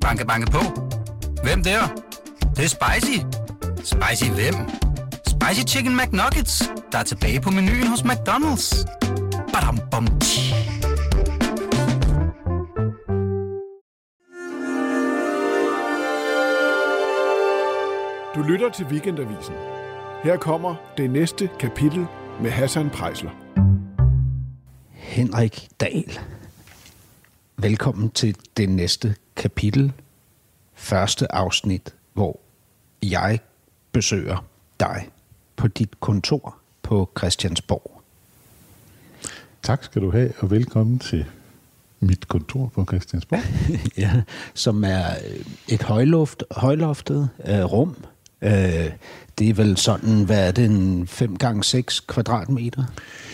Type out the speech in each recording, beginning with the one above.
Banke, banke på. Hvem der? Det, det er spicy. Spicy hvem? Spicy Chicken McNuggets, der er tilbage på menuen hos McDonald's. Badum, bom, tji. Du lytter til Weekendavisen. Her kommer det næste kapitel med Hassan Prejsler. Henrik Dahl. Velkommen til det næste kapitel. Første afsnit, hvor jeg besøger dig på dit kontor på Christiansborg. Tak skal du have, og velkommen til mit kontor på Christiansborg. ja, som er øh, et højloft, højloftet øh, rum. Øh, det er vel sådan, hvad er det, en 5 gange 6 kvadratmeter?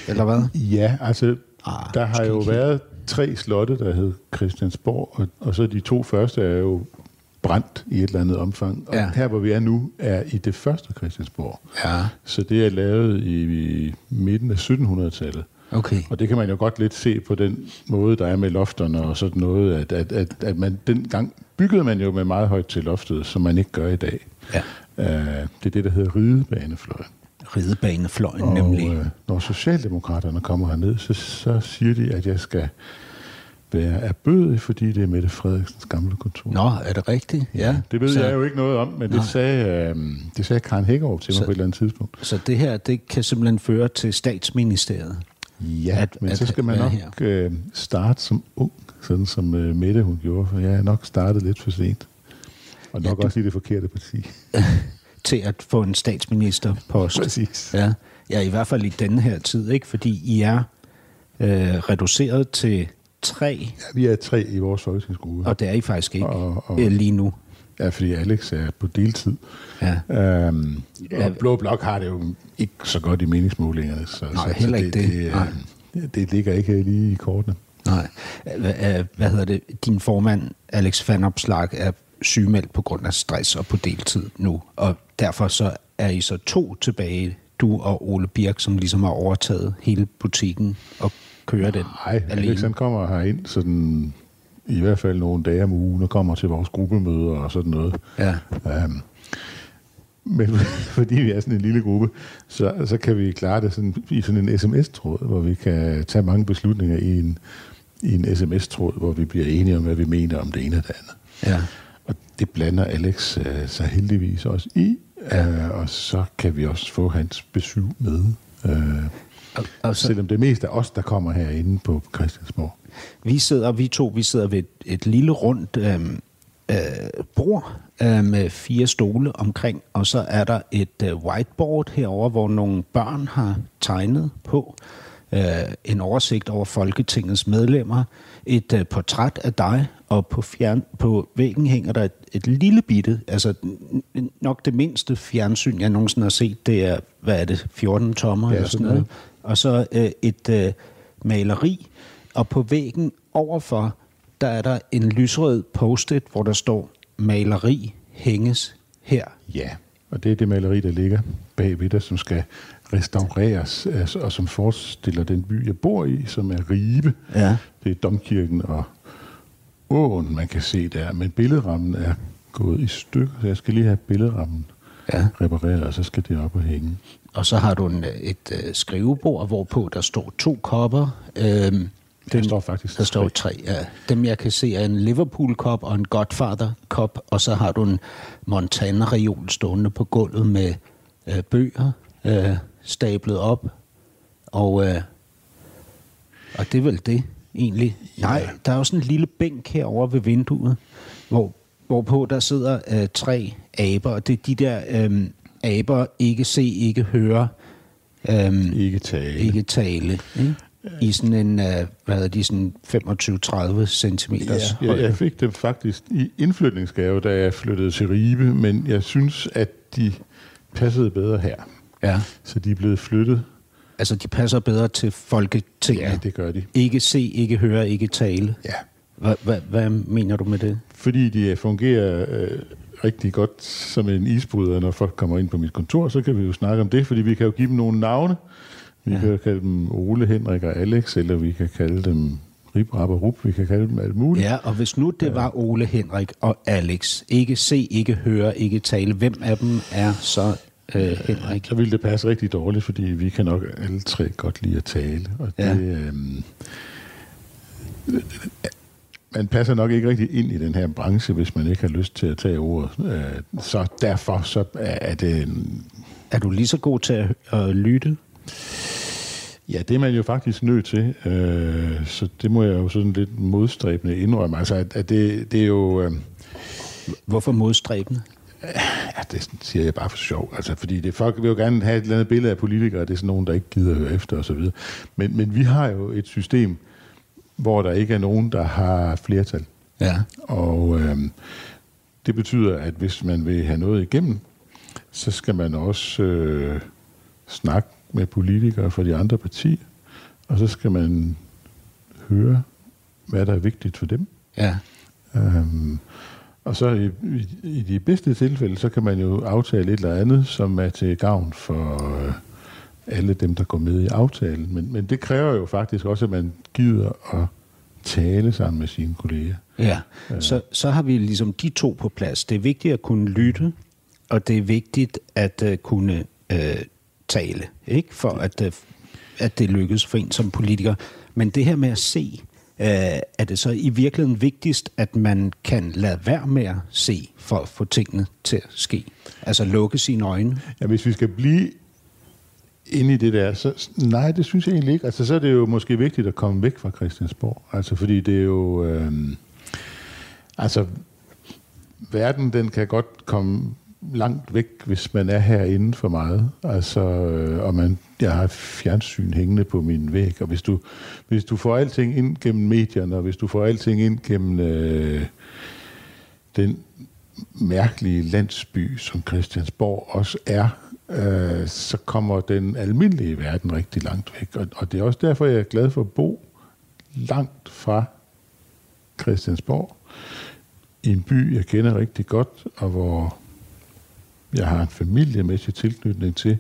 Eller hvad? Ja, altså, Ah, der har jo været tre slotte, der hed Christiansborg, og, og så de to første er jo brændt i et eller andet omfang. Og Ja. her, hvor vi er nu, er i det første Christiansborg. Ja, Så det er lavet i, i midten af 1700-tallet. okay. Og det kan man jo godt lidt se på den måde, der er med lofterne og sådan noget, at, at, at, at man dengang byggede man jo med meget højt til loftet, som man ikke gør i dag. Ja. Uh, det er det, der hedder ridebanefløjen. Ridebanefløjen Og nemlig. øh, når Socialdemokraterne kommer herned, så, så siger de, at jeg skal være erbødig, fordi det er Mette Frederiksens gamle kontor. Nå, er det rigtigt? Ja. Det ved så, jeg jo ikke noget om, men Nå. det sagde, øh, det sagde Karen Hækkerup til mig Så- på et eller andet tidspunkt. Så det her, det kan simpelthen føre til statsministeriet. Ja, at- men at så skal man nok øh, starte som ung, sådan som øh, Mette hun gjorde, for jeg er nok startet lidt for sent. Og Ja, nok du- også i det forkerte parti. til at få en statsministerpost. Præcis. Ja. ja, i hvert fald i denne her tid, ikke? fordi I er øh, reduceret til tre, Ja, vi er tre i vores folketingsgruppe. og det er I faktisk ikke Og- og- øh, lige nu. Ja, fordi Alex er på deltid. Ja. Øhm, Ja. og Blå Blok har det jo ikke så godt i meningsmålingerne. Så, Nej, så, heller så ikke det. Det, Nej. det, det ligger ikke lige i kortene. Nej. Hvad, øh, hvad hedder det? Din formand, Alex Van Opslag, er sygemeldt på grund af stress og på deltid nu, og derfor så er I så to tilbage, du og Ole Birk, som ligesom har overtaget hele butikken og kører den Nej, Alex han kommer herind sådan, i hvert fald nogle dage om ugen og kommer til vores gruppemøder og sådan noget. Ja. Um, men fordi vi er sådan en lille gruppe, så, så kan vi klare det sådan, i sådan en sms-tråd, hvor vi kan tage mange beslutninger i en, i en sms-tråd, hvor vi bliver enige om, hvad vi mener om det ene og det andet. Ja. Og det blander Alex øh, sig heldigvis også i, øh, og så kan vi også få hans besøg med. Øh, Og, og så, selvom det mest er os, der kommer herinde på Christiansborg. Vi sidder, vi to, vi sidder ved et, et lille rundt øhm, øh, bord øh, med fire stole omkring, og så er der et øh, whiteboard herover, hvor nogle børn har tegnet på øh, en oversigt over Folketingets medlemmer, et øh, portræt af dig, og på, fjern, på væggen hænger der et, et lille bitte, altså nok det mindste fjernsyn, jeg nogensinde har set, det er, hvad er det, 14 tommer Ja, eller sådan sådan noget. noget. Og så øh, et øh, maleri, og på væggen overfor, der er der en lysrød post-it, hvor der står, maleri hænges her. Ja, og det er det maleri, der ligger bagved dig, som skal restaureres, altså, og som forestiller den by, jeg bor i, som er Ribe. Ja. Det er domkirken og åen, man kan se der, men billedrammen er gået i stykker, så jeg skal lige have billedrammen Ja. repareret, og så skal det op og hænge. Og så har du en, et øh, skrivebord, hvorpå der står to kopper. Øhm, Der står faktisk Der står tre. ja. Dem jeg kan se er en Liverpool-kop og en Godfather-kop, og så har du en Montana-reol stående på gulvet med øh, bøger øh, stablet op. Og, øh, og det er vel det, egentlig. Nej, der er jo sådan en lille bænk herovre ved vinduet, hvor, hvorpå der sidder øh, tre aber, og det er de der øh, aber, ikke se, ikke høre, øh, Ikke tale. ikke tale. Ikke? I sådan en, uh, hvad hedder de, sådan 25-30 centimeters Ja, højde. jeg fik dem faktisk i indflytningsgave, da jeg flyttede til Ribe, men jeg synes, at de passede bedre her. ja. Så de er blevet flyttet. Altså, de passer bedre til Folketinget. Ja, det gør de. Ikke se, ikke høre, ikke tale. Ja. Hvad mener du med det? Fordi de fungerer øh, rigtig godt som en isbryder, når folk kommer ind på mit kontor, så kan vi jo snakke om det, fordi vi kan jo give dem nogle navne. Vi ja. kan jo kalde dem Ole, Henrik og Alex, eller vi kan kalde dem Rip, rap og rup, vi kan kalde dem alt muligt. Ja, og hvis nu det var Ole Henrik og Alex, ikke se, ikke høre, ikke tale, hvem af dem er så øh, Henrik? Så ville det passe rigtig dårligt, fordi vi kan nok alle tre godt lide at tale. Og det, Ja. øhm, man passer nok ikke rigtig ind i den her branche, hvis man ikke har lyst til at tage ordet. Øh, så derfor så er det... Er du lige så god til at, lytte? Ja, det er man jo faktisk nødt til. Øh, så det må jeg jo sådan lidt modstræbende indrømme. Altså, at, at det, det er jo... Øh, Hvorfor modstræbende? Ja, det siger jeg bare for sjov. Altså, fordi det, folk vil jo gerne have et eller andet billede af politikere, det er sådan nogen, der ikke gider at høre efter osv. Men, men vi har jo et system, hvor der ikke er nogen, der har flertal. Ja. Og øhm, det betyder, at hvis man vil have noget igennem, så skal man også øh, snakke med politikere fra de andre partier, og så skal man høre, hvad der er vigtigt for dem. Ja. Øhm, og så i, i, i de bedste tilfælde, så kan man jo aftale et eller andet, som er til gavn for øh, alle dem, der går med i aftalen. Men, men det kræver jo faktisk også, at man gider at tale sammen med sine kolleger. Ja, så, så har vi ligesom de to på plads. Det er vigtigt at kunne lytte, og det er vigtigt at uh, kunne uh, tale, ikke? For at, uh, at det lykkes for en som politiker. Men det her med at se, uh, er det så i virkeligheden vigtigst, at man kan lade være med at se, for at få tingene til at ske? Altså lukke sine øjne? Ja, hvis vi skal blive inde i det der, så nej, det synes jeg egentlig ikke. Altså, så er det jo måske vigtigt at komme væk fra Christiansborg. Altså, fordi det er jo... Øh, altså, verden, den kan godt komme langt væk, hvis man er herinde for meget. Altså, øh, og man, jeg har fjernsyn hængende på min væg, og hvis du, hvis du får alting ind gennem medierne, og hvis du får alting ind gennem øh, den mærkelige landsby, som Christiansborg også er, øh, så kommer den almindelige verden rigtig langt væk. Og, og det er også derfor, jeg er glad for at bo langt fra Christiansborg, i en by, jeg kender rigtig godt, og hvor jeg har en familiemæssig tilknytning til,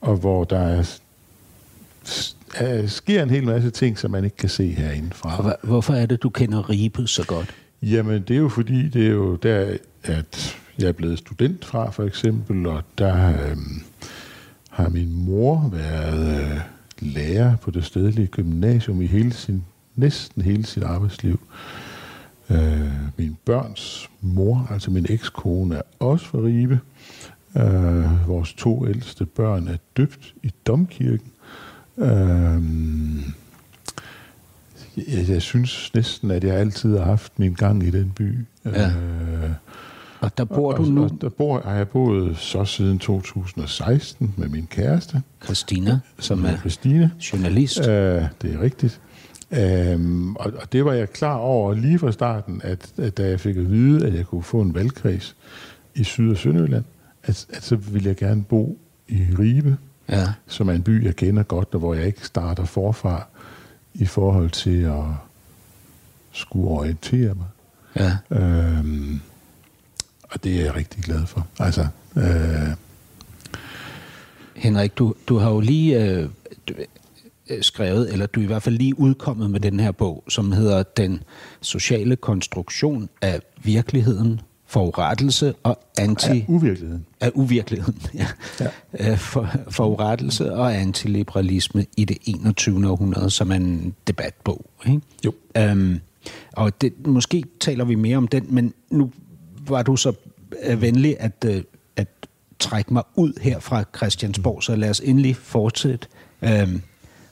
og hvor der er, er, sker en hel masse ting, som man ikke kan se herindefra. Og hvorfor er det, du kender Ribe så godt? Jamen, det er jo fordi, det er jo der, at jeg er blevet student fra, for eksempel, og der øh, har min mor været øh, lærer på det stedlige gymnasium i hele sin, næsten hele sit arbejdsliv. Øh, min børns mor, altså min ekskone, er også fra Ribe. Øh, vores to ældste børn er døbt i domkirken. Øh, jeg, jeg synes næsten, at jeg altid har haft min gang i den by. Ja. Øh, Og der bor og, du nu, Og der bor, har jeg boet så siden 2016 med min kæreste, Christina, som er Christine. journalist. Øh, det er rigtigt. Øhm, og, og det var jeg klar over lige fra starten, at, at da jeg fik at vide, at jeg kunne få en valgkreds i Syd- og Sønderjylland, at, at så ville jeg gerne bo i Ribe, Ja. som er en by, jeg kender godt, og hvor jeg ikke starter forfra i forhold til at skulle orientere mig. Ja. Øhm, og det er jeg rigtig glad for. Altså, øh, Henrik, du, du har jo lige øh, øh, skrevet, eller du er i hvert fald lige udkommet med den her bog, som hedder Den sociale konstruktion af virkeligheden, forurettelse og anti... ja, uvirkeligheden. af uvirkeligheden, ja. ja. For, forurettelse og antiliberalisme i det 21. århundrede, som er en debatbog. Ikke? Jo. Øhm, og det, måske taler vi mere om den, men nu var du så øh, venlig at, øh, at trække mig ud her fra Christiansborg, så lad os endelig fortsætte øh,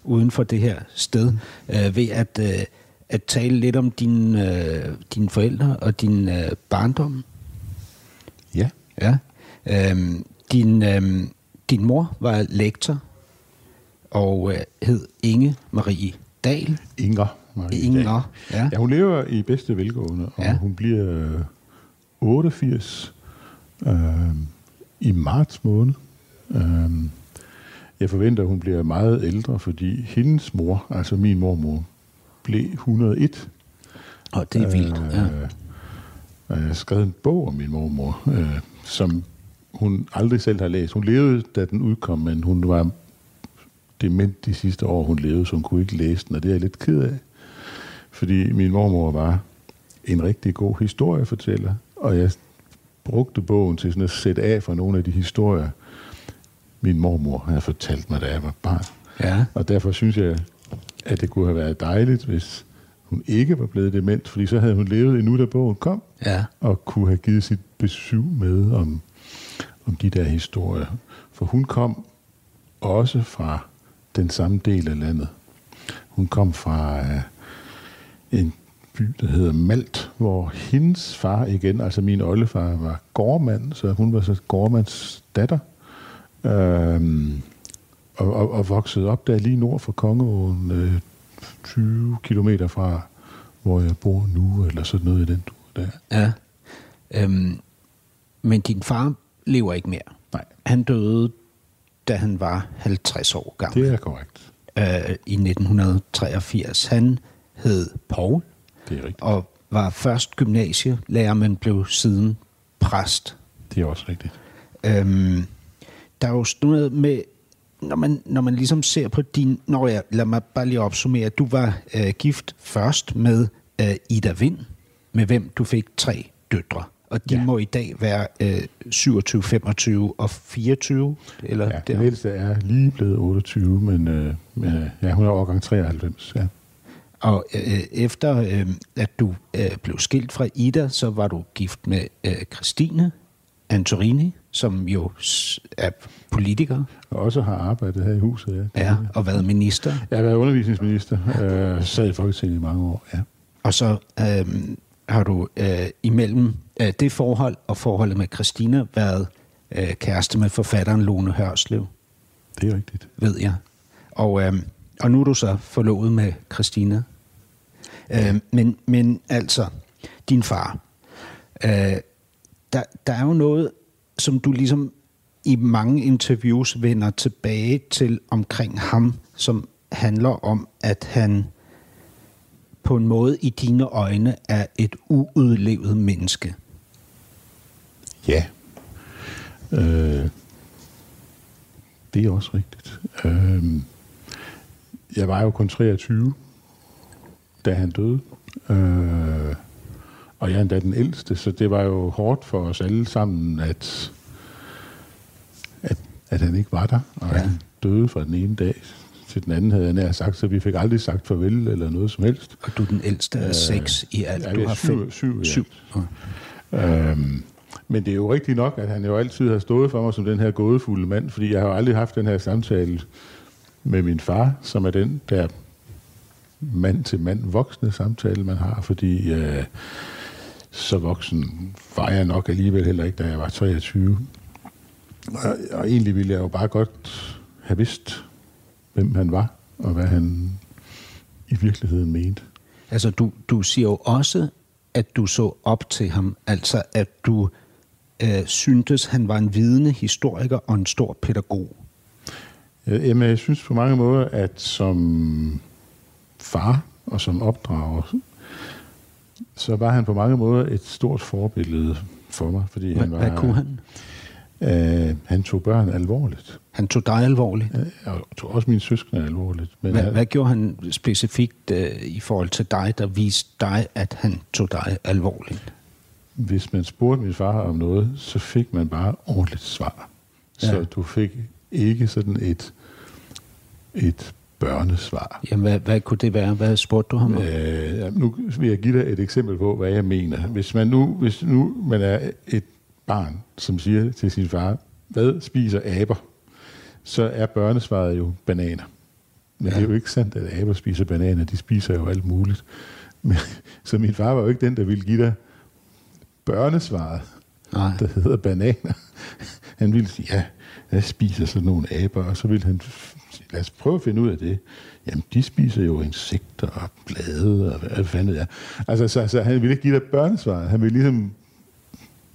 uden for det her sted, øh, ved at, øh, at tale lidt om dine, øh, dine forældre og din øh, barndom. Ja. Ja. Øhm, din, øhm, din mor var lektor og øh, hed Inge Marie Dahl. Inger. Marie Inger, Dahl. ja. ja. hun lever i bedste velgående, og ja. hun bliver øh, 88 øh, i marts måned. Øh, jeg forventer, at hun bliver meget ældre, fordi hendes mor, altså min mormor, blev 101. Og det er vildt. Ja. Øh, og jeg har skrevet en bog om min mormor, øh, som hun aldrig selv har læst. Hun levede, da den udkom, men hun var dement de sidste år, hun levede, så hun kunne ikke læse den, og det er jeg lidt ked af. Fordi min mormor var en rigtig god historiefortæller, og jeg brugte bogen til sådan at sætte af for nogle af de historier, min mormor havde fortalt mig, da jeg var barn. Ja. Og derfor synes jeg, at det kunne have været dejligt, hvis hun ikke var blevet dement, fordi så havde hun levet endnu, da bogen kom, Ja. og kunne have givet sit besøg med om, om de der historier. For hun kom også fra den samme del af landet. Hun kom fra øh, en by, der hedder Malt, hvor hendes far igen, altså min oldefar, var gårdmand, så hun var så gårdmands datter. Øhm, og, og, og voksede op der lige nord for Kongeåen, øh, 20 kilometer fra, hvor jeg bor nu, eller sådan noget i den tur der. Ja. Øhm, men din far lever ikke mere. Nej. Han døde, da han var 50 år gammel Det er korrekt. øh, i 1983. Han hed Paul Det er rigtigt. og var først gymnasielærer, men blev siden præst. Det er også rigtigt. Øhm, der er jo sådan noget med, når man, når man ligesom ser på din... Nå ja, lad mig bare lige opsummere. Du var øh, gift først med øh, Ida Vind, med hvem du fik tre døtre. Og de ja. Må i dag være øh, 27, 25 og 24, eller Ja, den ældste er lige blevet 28, men øh, øh, ja, hun er årgang 93. Ja. Og øh, efter øh, at du øh, blev skilt fra Ida, så var du gift med øh, Christine Antorini, som jo er politiker Og også har arbejdet her i huset. Ja. ja, og været minister. Jeg har været undervisningsminister, øh, sad i Folketinget i mange år. Ja. Og så øh, har du øh, imellem øh, det forhold og forholdet med Christina været øh, kæreste med forfatteren Lone Hørslev, Det er rigtigt. ved jeg. Og, øh, og nu er du så forlovet med Christina. Øh, men, men altså, din far. Øh, der, der er jo noget, som du ligesom i mange interviews vender tilbage til omkring ham, som handler om, at han på en måde i dine øjne er et uudlevet menneske. Ja. Øh, det er også rigtigt. Øh, jeg var jo kun 23, da han døde. Øh, og jeg er endda den ældste, så det var jo hårdt for os alle sammen, at, at, at han ikke var der. Og Ja. ja. han døde fra den ene dag til den anden, havde jeg nær sagt, så vi fik aldrig sagt farvel eller noget som helst. Og du er den ældste af seks i alt. ja, du har syv- fem. syv i syv. Øhm, men det er jo rigtigt nok, at han jo altid har stået for mig som den her gådefulde mand, fordi jeg har jo aldrig haft den her samtale med min far, som er den der mand til mand voksne samtale, man har, fordi øh, så voksen var jeg nok alligevel heller ikke, da jeg var 23. Og, og egentlig ville jeg jo bare godt have vidst, hvem han var, og hvad han i virkeligheden mente. Altså, du, du siger jo også, at du så op til ham. Altså, at du øh, syntes, han var en vidende historiker og en stor pædagog. Jamen, jeg synes på mange måder, at som far og som opdrager, så var han på mange måder et stort forbillede for mig. Fordi Hvad, han var, hvad kunne han? Øh, han tog børn alvorligt. Han tog dig alvorligt. Øh, Og tog også mine søskende alvorligt. Men Hvad, han, hvad gjorde han specifikt øh, i forhold til dig, der viste dig, at han tog dig alvorligt? hvis man spurgte min far om noget, så fik man bare ordentligt svar. Ja. Så du fik ikke sådan et, et børnesvar. Jamen, hvad, hvad kunne det være? Hvad spurgte du ham om? Øh, nu vil jeg give dig et eksempel på, hvad jeg mener. Hvis man nu, hvis nu man er et barn, som siger til sin far, hvad spiser aber? Så er børnesvaret jo bananer. Men ja. det er jo ikke sandt, at aber spiser bananer. De spiser jo alt muligt. Men, så min far var jo ikke den, der ville give dig børnesvaret, Nej. der hedder bananer. Han ville sige, ja, jeg spiser sådan nogle aber, og så ville han lad os prøve at finde ud af det. Jamen, de spiser jo insekter og blade og hvad fanden jeg. Altså, så, så han ville ikke give dig børnesvaret. Han ville ligesom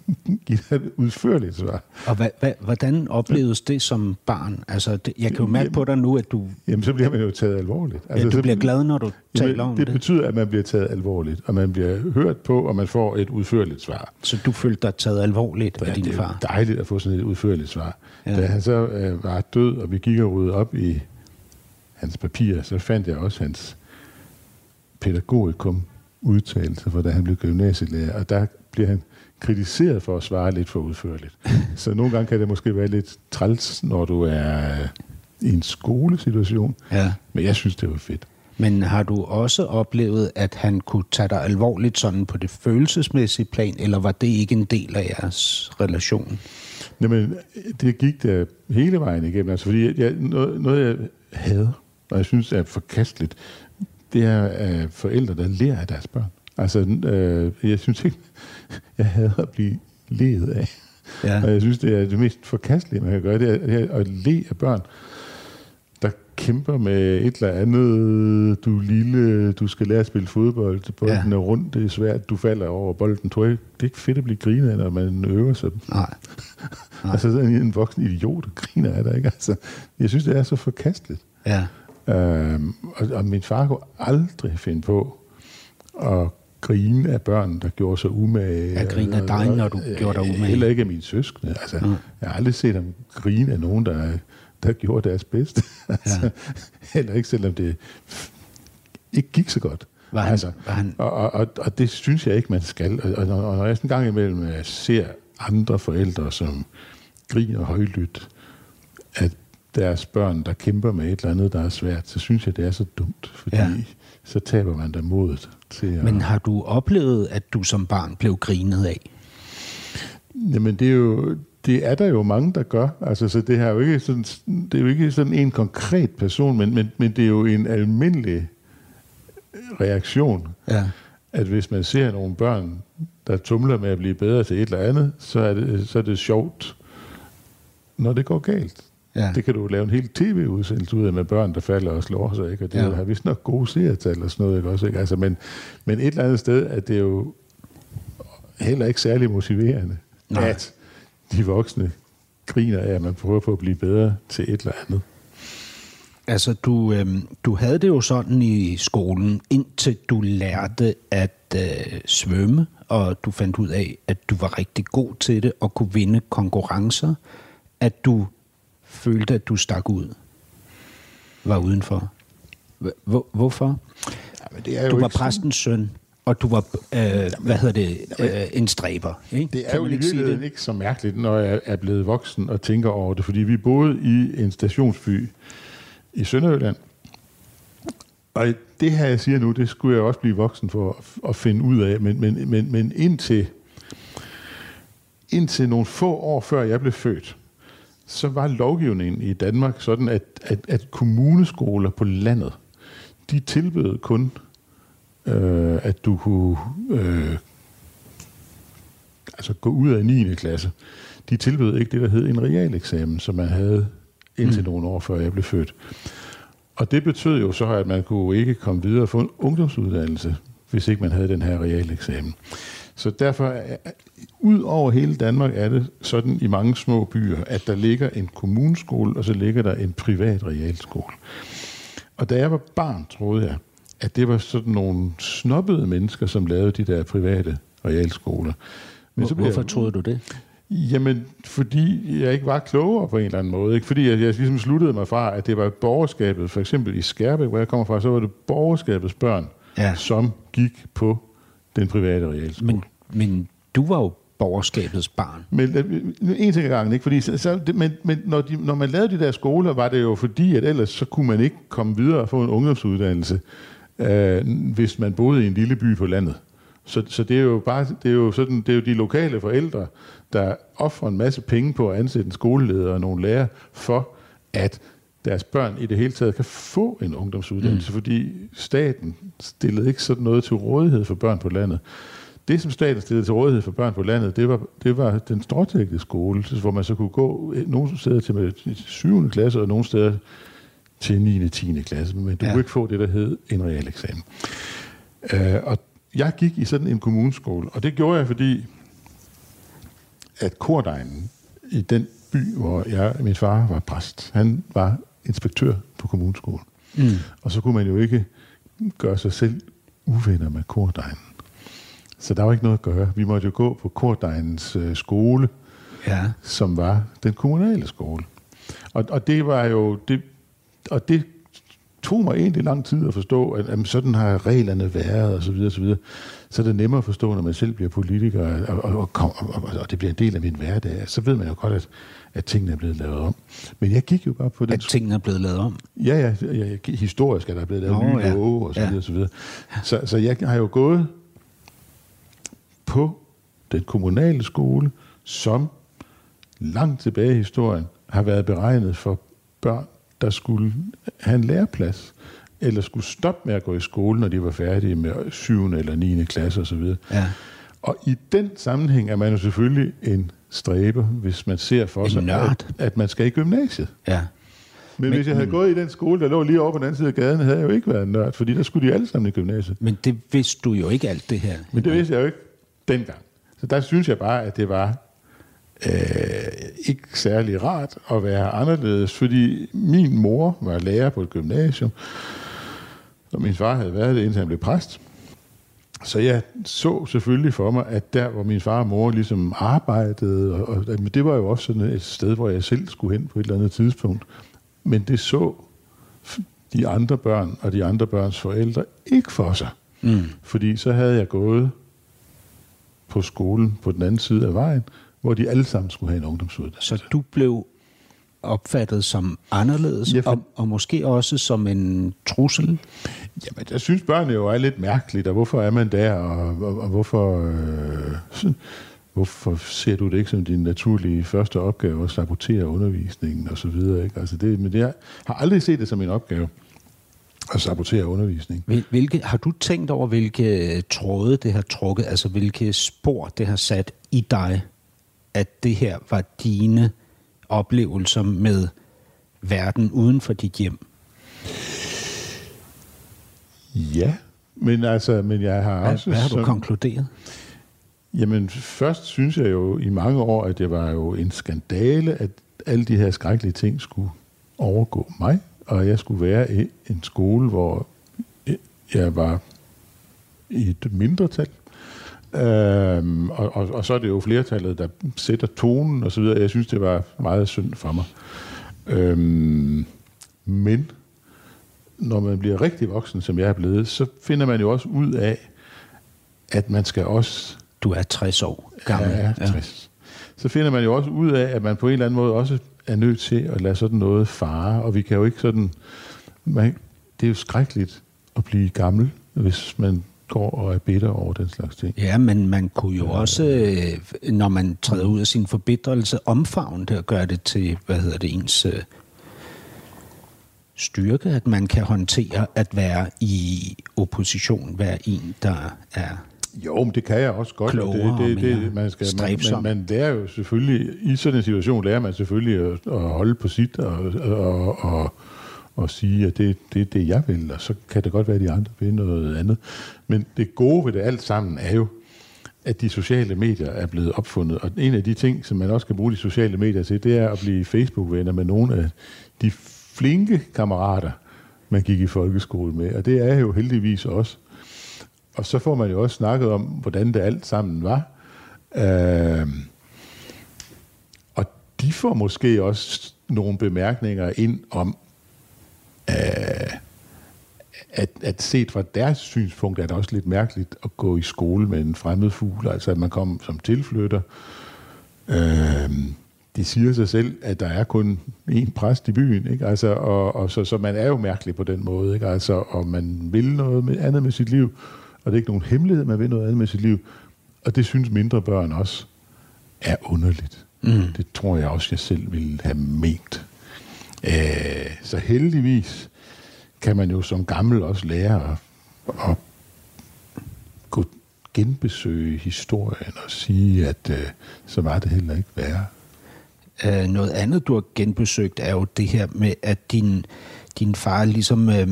give dig et udførligt svar. Og hvad, hvad, hvordan oplevedes det som barn? Altså, det, jeg kan jo mærke på dig nu, at du, Jamen, så bliver man jo taget alvorligt. altså, ja, du så, bliver glad, når du taler om det. det. betyder, at man bliver taget alvorligt, og man bliver hørt på, og man får et udførligt svar. Så du følte dig taget alvorligt af Ja, din det er far? dejligt at få sådan et udførligt svar. Ja. Da han så øh, var død, og vi gik og rydde op i hans papirer, så fandt jeg også hans pædagogikum udtalelse, for da han blev gymnasielærer, og der bliver han kritiseret for at svare lidt for udførligt. Så nogle gange kan det måske være lidt træls, når du er i en skolesituation, Ja. men jeg synes, det var fedt. Men har du også oplevet, at han kunne tage dig alvorligt sådan på det følelsesmæssige plan, eller var det ikke en del af jeres relation? Jamen, det gik der hele vejen igennem. Altså, fordi jeg, noget, noget, jeg hader, og jeg synes er forkasteligt, det er uh, forældre, der lærer af deres børn. Altså, uh, jeg synes ikke, jeg hader at blive ledet af. Ja. Og jeg synes, det er det mest forkastelige, man kan gøre, det er, det er at le af børn, der kæmper med et eller andet, du lille, du skal lære at spille fodbold, bolden Ja. er rundt, det er svært, du falder over bolden. Tror jeg, det er ikke fedt at blive grinet af, når man øver sig. Nej. Nej. Altså sådan en voksen idiot, griner af dig, ikke? Altså, jeg synes, det er så forkasteligt. Ja. Øhm, og, og min far kunne aldrig finde på at grine af børn, der gjorde sig umage. Ja, grine af dig, når du gjorde dig umage. Heller ikke af mine søskende. Altså, Mm. Jeg har aldrig set ham grine af nogen, der, der gjorde deres bedste. altså, Ja. Heller ikke, selvom det ikke gik så godt. Var han- altså, var han- og, og, og, og det synes jeg ikke, man skal. Og, og, når- og når jeg en gang imellem øh, ser andre forældre, som griner højlydt, at deres børn, der kæmper med et eller andet, der er svært, så synes jeg, det er så dumt, fordi Ja. så taber man da modet til at... Men har du oplevet, at du som barn blev grinet af? Jamen, det er jo... Det er der jo mange, der gør. Altså, så det, er jo ikke sådan, det er jo ikke sådan en konkret person, men, men, men det er jo en almindelig reaktion, Ja. at hvis man ser nogle børn, der tumler med at blive bedre til et eller andet, så er det, så er det sjovt, når det går galt. Ja. Det kan du lave en hel tv-udsendelse ud af med børn, der falder og slår sig, ikke? Og det Ja. har vist nok gode seertal og sådan noget, ikke? Også, ikke? Altså, men, men et eller andet sted er det jo heller ikke særlig motiverende, Nej. At de voksne griner af, at man prøver på at blive bedre til et eller andet. Altså, du, øhm, du havde det jo sådan i skolen, indtil du lærte at øh, svømme, og du fandt ud af, at du var rigtig god til det og kunne vinde konkurrencer, at du følte, at du stak ud, var udenfor. Hvor, hvorfor? Ja, men det er Du var præstens søn, og du var, øh, hvad hedder det, øh, en stræber. Ikke? Det er jo i virkeligheden ikke så mærkeligt, når jeg er blevet voksen og tænker over det, fordi vi boede i en stationsby i Sønderjylland. Og det her, jeg siger nu, det skulle jeg også blive voksen for at, at finde ud af, men, men, men, men indtil, indtil nogle få år før jeg blev født, så var lovgivningen i Danmark sådan, at, at, at kommuneskoler på landet, de tilbød kun, øh, at du kunne øh, altså gå ud af 9. klasse. De tilbød ikke det, der hed en realeksamen, som man havde indtil mm. nogle år før jeg blev født. Og det betød jo så, at man kunne ikke komme videre og få en ungdomsuddannelse, hvis ikke man havde den her realeksamen. Så derfor, er- ud over hele Danmark er det sådan i mange små byer, at der ligger en kommuneskole, og så ligger der en privat realskole. Og da jeg var barn, troede jeg, at det var sådan nogle snobbede mennesker, som lavede de der private realskoler. Men blev Hvorfor jeg- troede du det? Jamen, fordi jeg ikke var klogere på en eller anden måde. Ikke? Fordi jeg, jeg ligesom sluttede mig fra, at det var borgerskabet, for eksempel i Skærbæk, hvor jeg kommer fra, så var det borgerskabets børn, Ja. som gik på den private realskole. Men, men du var jo borgerskabets barn. Men øh, en ting ad gangen, ikke? Fordi så, så, men, men når, de, når man lavede de der skoler, var det jo fordi, at ellers så kunne man ikke komme videre og få en ungdomsuddannelse, øh, hvis man boede i en lille by på landet. Så, så det er jo bare det er jo sådan, det er jo de lokale forældre, der offrer en masse penge på at ansætte en skoleleder og nogle lærere for, at deres børn i det hele taget kan få en ungdomsuddannelse, mm. fordi staten stillede ikke sådan noget til rådighed for børn på landet. Det, som staten stillede til rådighed for børn på landet, det var, det var den stråtægte skole, hvor man så kunne gå øh, nogle steder til med 7. klasse, og nogle steder til 9. og 10. klasse, men du Ja. kunne ikke få det, der hed en realeksamen. Øh, og jeg gik i sådan en kommuneskole, og det gjorde jeg, fordi at kordegnen i den by, hvor jeg, min far var præst, han var inspektør på kommuneskolen. Mm. Og så kunne man jo ikke gøre sig selv uvenner med kordegnen. Så der var ikke noget at gøre. Vi måtte jo gå på kordegnens øh, skole, Ja. som var den kommunale skole. Og, og det var jo det, og det tog mig egentlig lang tid at forstå, at jamen, sådan har reglerne været, og så videre, og så videre. Så er det nemmere at forstå, når man selv bliver politiker, og, og, og, og, og, og det bliver en del af min hverdag. Så ved man jo godt, at, at tingene er blevet lavet om. Men jeg gik jo bare på den... At tingene er blevet lavet om? Ja, ja, ja historisk er der blevet lavet nye ja. love, og så videre, ja. og så videre. Så, så jeg har jo gået på den kommunale skole, som langt tilbage i historien har været beregnet for børn, der skulle have en læreplads, eller skulle stoppe med at gå i skole, når de var færdige med 7. eller 9. klasse osv. Ja. Og i den sammenhæng er man jo selvfølgelig en stræber, hvis man ser for en sig, at, at man skal i gymnasiet. Ja. Men, men hvis jeg havde men, gået i den skole, der lå lige over på den anden side af gaden, havde jeg jo ikke været en nørd, fordi der skulle de alle sammen i gymnasiet. Men det vidste du jo ikke alt det her. Men det vidste jeg jo ikke dengang. Så der synes jeg bare, at det var øh, ikke særlig rart at være anderledes, fordi min mor var lærer på et gymnasium, og min far havde været det, indtil han blev præst. Så jeg så selvfølgelig for mig, at der, hvor min far og mor ligesom arbejdede, og, og men det var jo også sådan et sted, hvor jeg selv skulle hen på et eller andet tidspunkt. Men det så de andre børn og de andre børns forældre ikke for sig. Mm. Fordi så havde jeg gået på skolen på den anden side af vejen, hvor de alle sammen skulle have en ungdomsuddannelse. Så du blev opfattet som anderledes, ja, for... og, og måske også som en trussel? Jamen, jeg synes, børnene jo er lidt mærkeligt, og hvorfor er man der, og, og, og hvorfor, øh, hvorfor ser du det ikke som din naturlige første opgave at sabotere undervisningen og så videre, ikke? Altså det, men jeg har aldrig set det som en opgave at sabotere undervisning. Hvilke, har du tænkt over, hvilke tråde det har trukket, altså hvilke spor det har sat i dig, at det her var dine oplevelser med verden uden for dit hjem? Ja, men altså, men jeg har hvad, også... Hvad har du som, konkluderet? Jamen, først synes jeg jo i mange år, at det var jo en skandale, at alle de her skrækkelige ting skulle overgå mig, og jeg skulle være i en skole, hvor jeg var i et mindretal, Øhm, og, og, og så er det jo flertallet, der sætter tonen og så videre. Jeg synes, det var meget synd for mig. Øhm, men når man bliver rigtig voksen, som jeg er blevet, så finder man jo også ud af, at man skal også... Du er 60 år gammel. Ja, 60. Ja. Så finder man jo også ud af, at man på en eller anden måde også er nødt til at lade sådan noget fare, og vi kan jo ikke sådan... Man, det er jo skrækkeligt at blive gammel, hvis man går og er bitter over den slags ting. Ja, men man kunne jo også, øh, når man træder ud af sin forbedrelse, omfavne det og gøre det til, hvad hedder det, ens øh, styrke, at man kan håndtere at være i opposition, være en, der er jo, men det kan jeg også godt. Klogere det, det, det, man, skal, man, man, man lærer jo selvfølgelig, i sådan en situation lærer man selvfølgelig at, at holde på sit og, og, og, og sige, at det er det, det, jeg vil, og så kan det godt være, at de andre vil noget andet. Men det gode ved det alt sammen er jo, at de sociale medier er blevet opfundet. Og en af de ting, som man også kan bruge de sociale medier til, det er at blive Facebook-venner med nogle af de flinke kammerater, man gik i folkeskole med. Og det er jo heldigvis også. Og så får man jo også snakket om, hvordan det alt sammen var. Øh, og de får måske også nogle bemærkninger ind om, øh, at, at set fra deres synspunkt er det også lidt mærkeligt at gå i skole med en fremmed fugl, altså at man kom som tilflytter. Øh, de siger sig selv, at der er kun én præst i byen, ikke? Altså, og, og så, så man er jo mærkelig på den måde, ikke? Altså, og man vil noget med, andet med sit liv, og det er ikke nogen hemmelighed, man vil noget andet med sit liv, og det synes mindre børn også er underligt. Mm. Det tror jeg også, jeg selv ville have ment. Øh, så heldigvis kan man jo som gammel også lære at, at gå genbesøge historien og sige, at øh, så var det heller ikke værre. Uh, noget andet, du har genbesøgt, er jo det her med, at din, din far ligesom øh,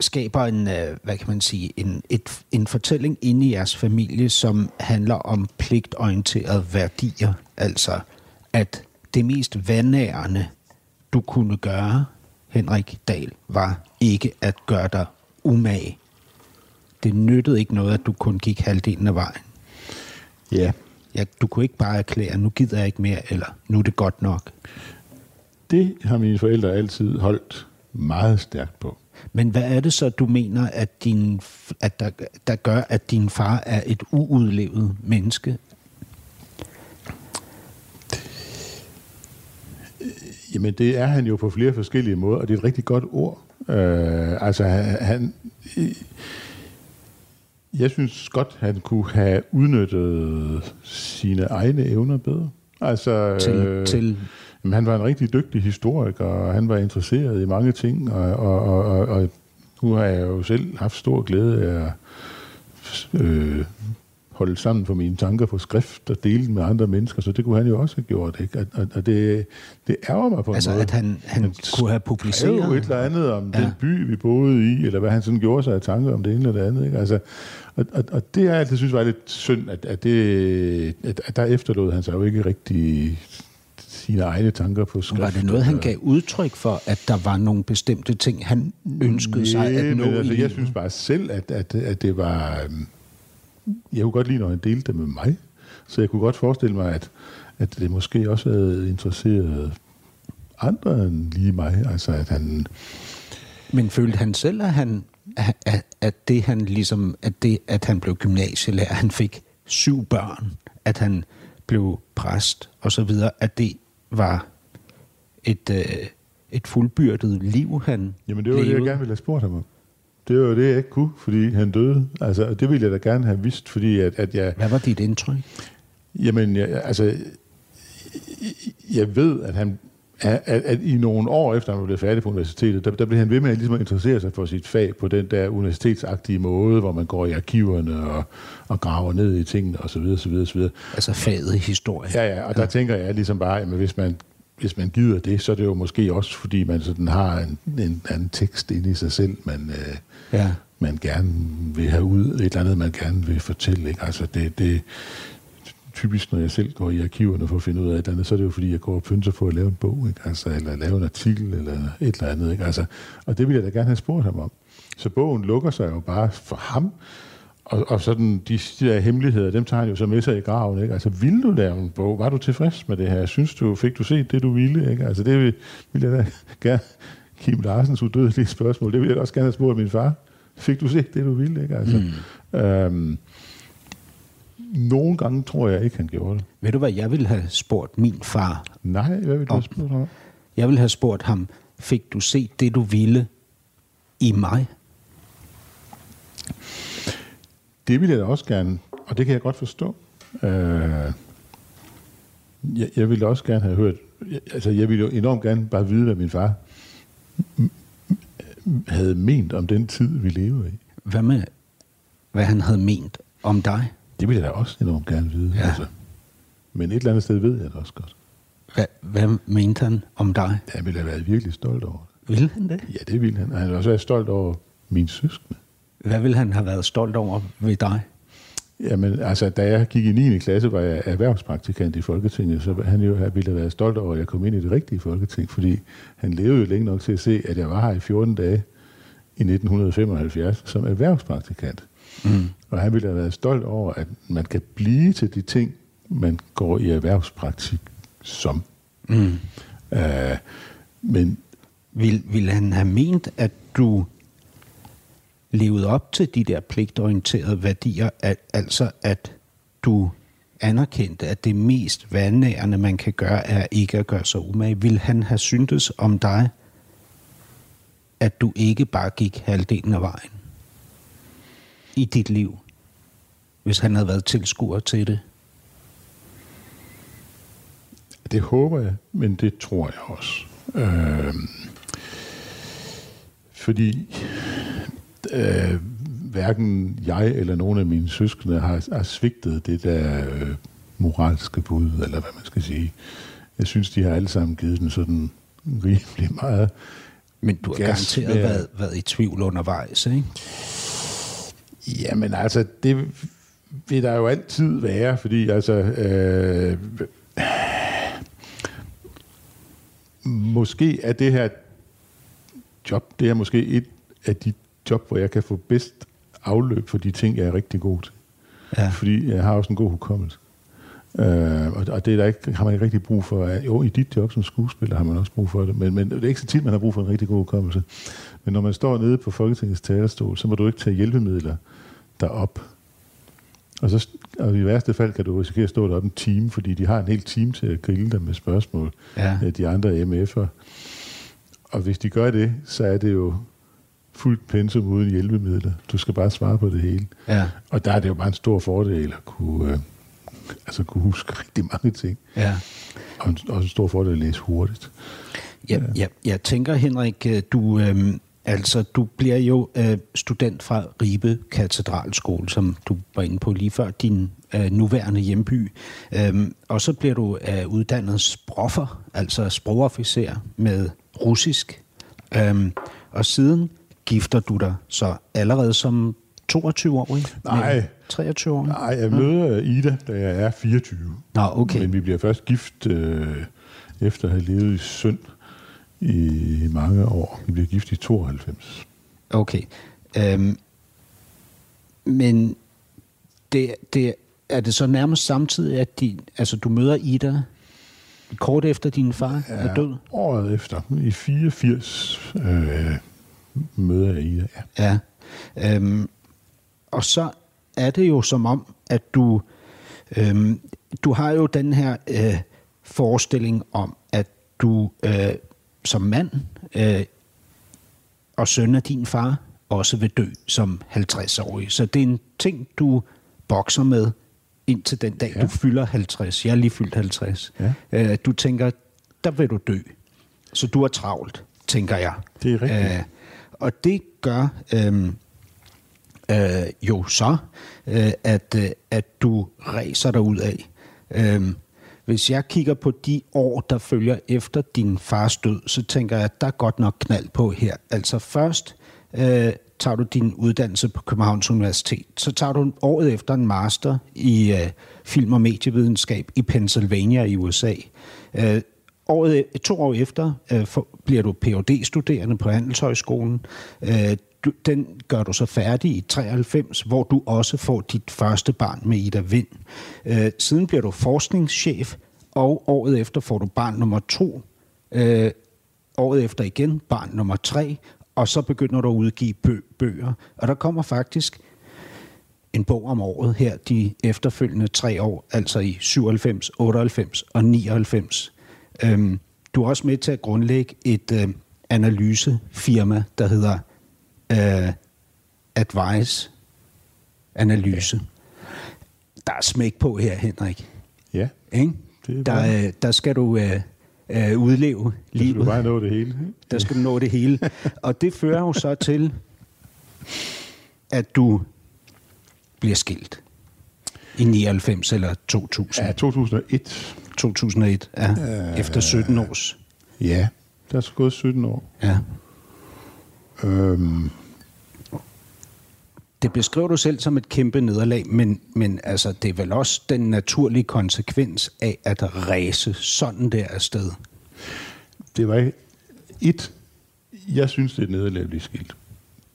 skaber en, øh, hvad kan man sige, en, et, en fortælling inde i jeres familie, som handler om pligtorienterede værdier. Altså, at det mest vandærende, du kunne gøre, Henrik Dahl, var ikke at gøre dig umage. Det nyttede ikke noget, at du kun gik halvdelen af vejen. Ja. ja. Du kunne ikke bare erklære, nu gider jeg ikke mere, eller nu er det godt nok. Det har mine forældre altid holdt meget stærkt på. Men hvad er det så, du mener, at, din, at der, der gør, at din far er et uudlevet menneske? Jamen, det er han jo på flere forskellige måder, og det er et rigtig godt ord. Øh, altså, han... Jeg synes godt, han kunne have udnyttet sine egne evner bedre. Altså, Til, øh, til Jamen, han var en rigtig dygtig historiker, og han var interesseret i mange ting, og, og, og, og, og nu har jeg jo selv haft stor glæde af at øh, holde sammen for mine tanker på skrift og dele dem med andre mennesker, så det kunne han jo også have gjort. Ikke? Og, og, og det, det ærger mig på altså, en måde. at han, han Han kunne have publiceret... jo et eller andet om ja. Den by, vi boede i, eller hvad han sådan gjorde sig af tanker om det ene eller det andet. Ikke? Altså, og, og, og det er jeg altid synes var lidt synd, at, at, det, at, at der efterlod han sig jo ikke rigtig sine egne tanker på skrift. Var det noget, han gav udtryk for, at der var nogle bestemte ting, han ønskede sig Nej, at nå men altså, jeg synes bare selv, at, at, at det var... øhm, Jeg kunne godt lide, når han delte det med mig. Så jeg kunne godt forestille mig, at, at det måske også havde interesseret andre end lige mig. Altså, at han... Men følte han selv, at, han, at, at det han ligesom, at det, at han blev gymnasielærer, han fik syv børn, at han blev præst og så videre, at det var et, øh, et fuldbyrdet liv, han Jamen, det var det, levede? jeg gerne ville have spurgt ham om. Det var det, jeg ikke kunne, fordi han døde. Altså, og det ville jeg da gerne have vidst, fordi at, at jeg... Hvad var dit indtryk? Jamen, jeg, altså, jeg ved, at han at, at, i nogle år efter han blevet færdig på universitetet, der, der blev han ved med at, ligesom at interessere sig for sit fag på den der universitetsagtige måde, hvor man går i arkiverne og, og graver ned i tingene osv. osv., osv. Altså faget i historie. Ja, ja, og der tænker jeg ligesom bare, at hvis man, hvis man gider det, så er det jo måske også, fordi man sådan har en, en anden tekst inde i sig selv, man, øh, ja. man gerne vil have ud, et eller andet, man gerne vil fortælle. Ikke? Altså det, det, typisk, når jeg selv går i arkiverne for at finde ud af et eller andet, så er det jo fordi, jeg går og pynser på at lave en bog, ikke? Altså, eller lave en artikel, eller et eller andet. Ikke? Altså, og det ville jeg da gerne have spurgt ham om. Så bogen lukker sig jo bare for ham, og, og sådan de, de der hemmeligheder, dem tager han jo så med sig i graven. Ikke? Altså, ville du lave en bog? Var du tilfreds med det her? Synes du, fik du set det, du ville? Ikke? Altså, det vil, vil jeg da gerne... Kim Larsens udødelige spørgsmål, det ville jeg også gerne have spurgt min far. Fik du set det, du ville? Ikke? Altså, mm. øhm, nogle gange tror jeg ikke, han gjorde det. Ved du hvad, jeg ville have spurgt min far. Nej, hvad vil du have spurgt ham? Jeg ville have spurgt ham, fik du set det, du ville i mig? Det vil jeg da også gerne, og det kan jeg godt forstå. Øh, jeg, jeg ville også gerne have hørt, jeg, altså jeg ville jo enormt gerne bare vide, hvad min far havde ment om den tid, vi lever i. Hvad med, hvad han havde ment om dig? Det ville jeg da også enormt gerne vide. Ja. Altså. Men et eller andet sted ved jeg det også godt. Hvad, hvad mente han om dig? Han ville have været virkelig stolt over det. Ville han det? Ja, det ville han. Og Han ville også være stolt over min søskende. Hvad ville han have været stolt over ved dig? Jamen, altså, da jeg gik i 9. klasse, var jeg erhvervspraktikant i Folketinget, så han jo ville have været stolt over, at jeg kom ind i det rigtige Folketing, fordi han levede jo længe nok til at se, at jeg var her i 14 dage i 1975 som erhvervspraktikant. Mm. Og han ville have været stolt over, at man kan blive til de ting, man går i erhvervspraktik som. Mm. Uh, men Vil, ville han have ment, at du levet op til de der pligtorienterede værdier, at, altså at du anerkendte, at det mest vandnærende, man kan gøre, er ikke at gøre sig umage. Vil han have syntes om dig, at du ikke bare gik halvdelen af vejen i dit liv, hvis han havde været tilskuer til det? Det håber jeg, men det tror jeg også. Øh, fordi øh, hverken jeg eller nogen af mine søskende har, har svigtet det der øh, moralske bud, eller hvad man skal sige. Jeg synes, de har alle sammen givet den sådan rimelig meget. Men du har garanteret med- været, været i tvivl undervejs, ikke? Jamen altså, det vil der jo altid være, fordi altså... Øh, måske er det her job, det er måske et af de job, hvor jeg kan få bedst afløb for de ting, jeg er rigtig god til. Ja. Fordi jeg har også en god hukommelse. Øh, og, og det er der ikke, har man ikke rigtig brug for. Jo, i dit job som skuespiller har man også brug for det, men, men det er ikke så tit, man har brug for en rigtig god hukommelse. Men når man står nede på Folketingets talerstol, så må du ikke tage hjælpemidler derop. Og, så, og i værste fald kan du risikere at stå deroppe en time, fordi de har en hel time til at grille dig med spørgsmål, Ja. af de andre MF'er. Og hvis de gør det, så er det jo fuldt pensum uden hjælpemidler. Du skal bare svare på det hele. Ja. Og der er det jo bare en stor fordel at kunne, øh, altså kunne huske rigtig mange ting. Ja. Og en, også en stor fordel at læse hurtigt. Jeg, jeg, jeg tænker, Henrik, øh, du, øhm, altså, du bliver jo øh, student fra Ribe Katedralskole, som du var inde på lige før, din øh, nuværende hjemby. Øhm, og så bliver du øh, uddannet sproffer, altså sprogofficer med russisk. Øhm, og siden gifter du dig så allerede som 22-årig? Nej. 23-årig? Nej, jeg møder Ida, da jeg er 24. Nå, okay. Men vi bliver først gift øh, efter at have levet i synd i mange år. Vi bliver gift i 92. Okay. Øhm, men det, det, er det så nærmest samtidig, at de, altså, du møder Ida kort efter din far ja. er død? Året efter, i 84, øh, møder jeg Ida. Ja. Ja. Øhm, og så er det jo som om, at du, øhm, du har jo den her øh, forestilling om, at du øh, som mand øh, og søn af din far også vil dø som 50-årig. Så det er en ting, du bokser med indtil den dag. Ja. du fylder 50. Jeg er lige fyldt 50. Ja. Øh, du tænker, der vil du dø. Så du er travlt, tænker jeg. Det er rigtigt. Øh, og det gør øh, øh, jo så, øh, at, øh, at du ræser dig ud af. Øh, hvis jeg kigger på de år, der følger efter din fars død, så tænker jeg, at der er godt nok knald på her. Altså først øh, tager du din uddannelse på Københavns Universitet. Så tager du året efter en master i øh, film- og medievidenskab i Pennsylvania i USA. Øh, året, øh, to år efter øh, for, bliver du phd studerende på Handelshøjskolen. Øh, du, den gør du så færdig i 93, hvor du også får dit første barn med Ida Vind. Øh, siden bliver du forskningschef, og året efter får du barn nummer to. Øh, året efter igen barn nummer tre, og så begynder du at udgive bø- bøger. Og der kommer faktisk en bog om året her de efterfølgende tre år, altså i 97, 98 og 99. Øhm, du er også med til at grundlægge et øh, analysefirma, der hedder øh, Advice Analyse. Der er smæk på her, Henrik. Ja, Ikke? Er Der, øh, der skal du øh, øh, udleve så skal du livet. bare nå det hele. Der skal du nå det hele. Og det fører jo så til, at du bliver skilt i 99 eller 2000. Ja, 2001. 2001, ja. Efter 17 års. Ja, der er så gået 17 år. Ja. Øhm, Det beskriver du selv som et kæmpe nederlag, men, men altså, det er vel også den naturlige konsekvens af at ræse sådan der afsted. det var ikke... Et, jeg synes, det er et nederlag at blive skilt.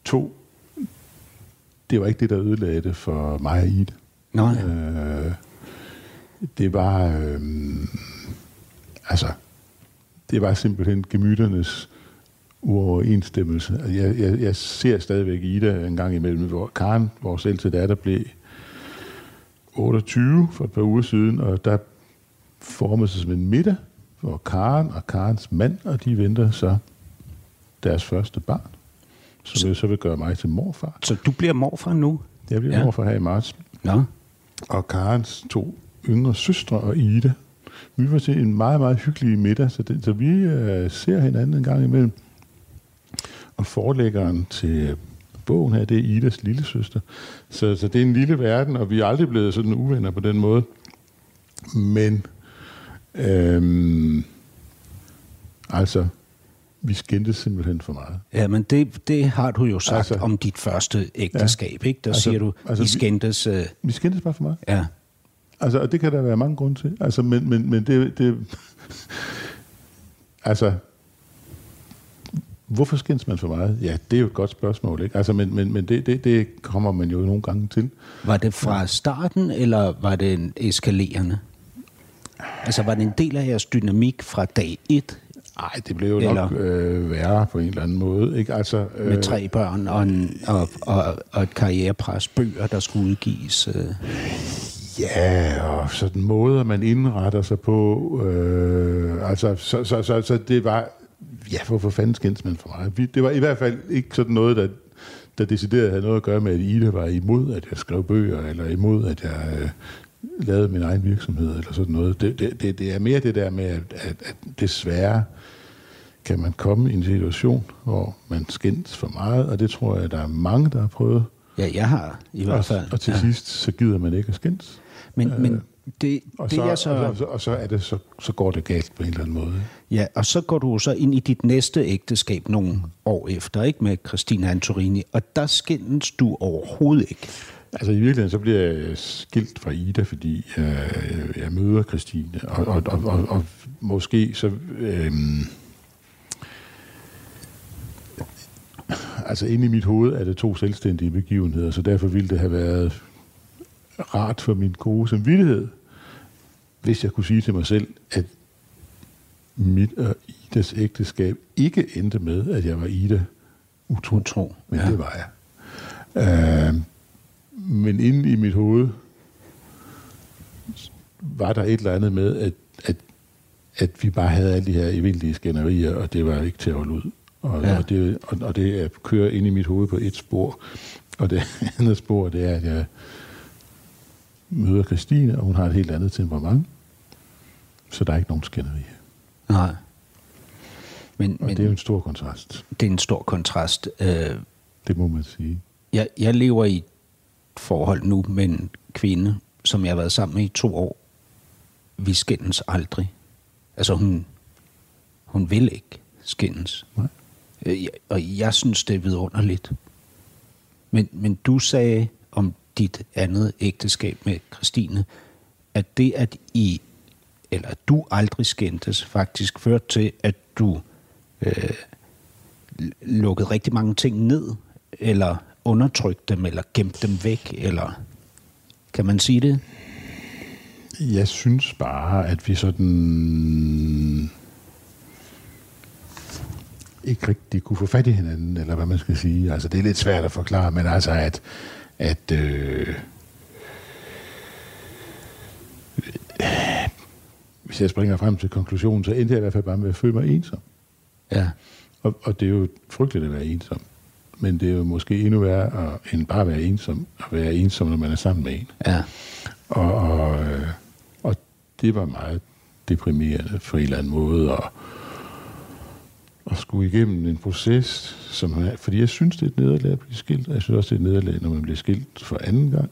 To, det var ikke det, der ødelagde det for mig og Ida. Nej. Øh, det var... Øh, altså, det var simpelthen gemytternes uoverensstemmelse. Jeg, jeg, jeg ser stadigvæk Ida en gang imellem, hvor Karen, vores ældste datter, blev 28 for et par uger siden, og der formede sig som en middag, hvor Karen og Karens mand, og de venter så deres første barn, som jo så vil gøre mig til morfar. Så du bliver morfar nu? Jeg bliver ja. morfar her i marts. Nå. Og Karens to yngre søstre og Ida. Vi var til en meget, meget hyggelig middag, så, det, så vi øh, ser hinanden en gang imellem. Og forlæggeren til bogen her, det er Idas lille søster. Så, så det er en lille verden, og vi er aldrig blevet sådan uvenner på den måde. Men, øhm, altså, vi skændtes simpelthen for meget. Ja, men det, det har du jo sagt altså, om dit første ægteskab, ja. ikke? Der altså, siger du, altså, I vi- skændtes... Øh, Vi skændtes bare for meget. ja. Altså, og det kan der være mange grunde til. Altså, men, men, men det, det... altså... Hvorfor skændes man for meget? Ja, det er jo et godt spørgsmål, ikke? Altså, men, men, men det, det, det kommer man jo nogle gange til. Var det fra starten, eller var det en eskalerende? Altså, var det en del af jeres dynamik fra dag et Nej, det blev jo nok øh, værre på en eller anden måde. Ikke? Altså, øh, med tre børn og, en, og, og, og et karrierepres, bøger, der skulle udgives? Øh. Ja, og sådan måder, man indretter sig på. Øh, altså, så, så, så, så det var... Ja, hvorfor fanden skændes man for mig? Vi, det var i hvert fald ikke sådan noget, der, der decideret havde noget at gøre med, at Ida var imod, at jeg skrev bøger, eller imod, at jeg øh, lavede min egen virksomhed, eller sådan noget. Det, det, det, det er mere det der med, at, at, at desværre kan man komme i en situation, hvor man skændes for meget, og det tror jeg, der er mange, der har prøvet. Ja, jeg har i hvert fald. Og, og til ja. sidst, så gider man ikke at skændes. Men, øh, men det, og, det så, er så... Og, så, og så, er det, så, så går det galt på en eller anden måde. Ja, og så går du så ind i dit næste ægteskab nogle år efter, ikke med Christina Antorini, og der skændes du overhovedet ikke. Altså i virkeligheden, så bliver jeg skilt fra Ida, fordi øh, jeg møder Christine, og, og, og, og, og måske så... Øh, altså inde i mit hoved er det to selvstændige begivenheder, så derfor ville det have været rart for min gode samvittighed, hvis jeg kunne sige til mig selv, at mit og Idas ægteskab ikke endte med, at jeg var Ida utro. Utro, Men ja. det var jeg. Øh, men inde i mit hoved var der et eller andet med, at, at, at vi bare havde alle de her evindelige skænderier, og det var ikke til at holde ud. Og, Ja. og, det, og, og det er kører ind i mit hoved på et spor. Og det andet spor, det er, at jeg møder Christine, og hun har et helt andet temperament. Så der er ikke nogen skænderier. Nej. Men, Og men det er jo en stor kontrast. det er en stor kontrast. Øh, Det må man sige. jeg, jeg lever i et forhold nu med en kvinde, som jeg har været sammen med i to år. Vi skændes aldrig. Altså hun, hun vil ikke skændes. Nej. Øh, Og jeg synes, det er vidunderligt. Men, men du sagde dit andet ægteskab med Christine, at det, at I, eller at du aldrig skændtes, faktisk førte til, at du øh, lukkede rigtig mange ting ned, eller undertrykte dem, eller gemte dem væk, eller kan man sige det? Jeg synes bare, at vi sådan ikke rigtig kunne få fat i hinanden, eller hvad man skal sige. Altså, det er lidt svært at forklare, men altså, at, at øh, hvis jeg springer frem til konklusionen, så endte jeg i hvert fald bare med at føle mig ensom. Ja. Og, og det er jo frygteligt at være ensom. Men det er jo måske endnu værre at, end bare at være ensom, at være ensom, når man er sammen med en. Ja. Og, og, øh, og det var meget deprimerende på en eller anden måde, og, at skulle igennem en proces, som er, fordi jeg synes, det er et nederlag at blive skilt, og jeg synes også, det er et nederlag, når man bliver skilt for anden gang.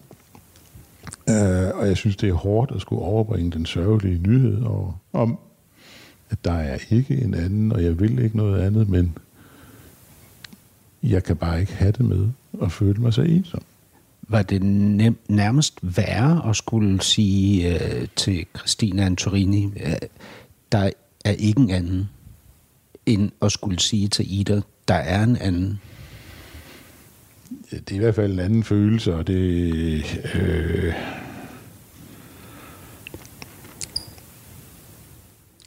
Uh, og jeg synes, det er hårdt at skulle overbringe den sørgelige nyhed over, om, at der er ikke en anden, og jeg vil ikke noget andet, men jeg kan bare ikke have det med at føle mig så ensom. Var det nem, nærmest værre at skulle sige øh, til Christina Antorini, øh, der er ikke en anden, end at skulle sige til Ida, der er en anden? det er i hvert fald en anden følelse, og det... Øh,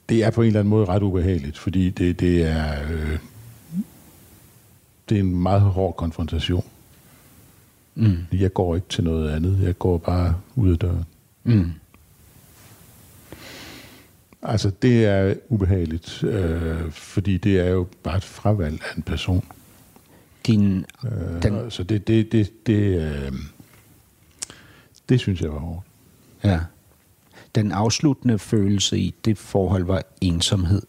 det er på en eller anden måde ret ubehageligt, fordi det, det er... Øh, det er en meget hård konfrontation. Mm. Jeg går ikke til noget andet. Jeg går bare ud af døren. Mm. Altså, det er ubehageligt, øh, fordi det er jo bare et fravalg af en person. Din, Øh, Den- Så det, det, det, det, øh, det synes jeg var hårdt. ja, den afsluttende følelse i det forhold var ensomhed.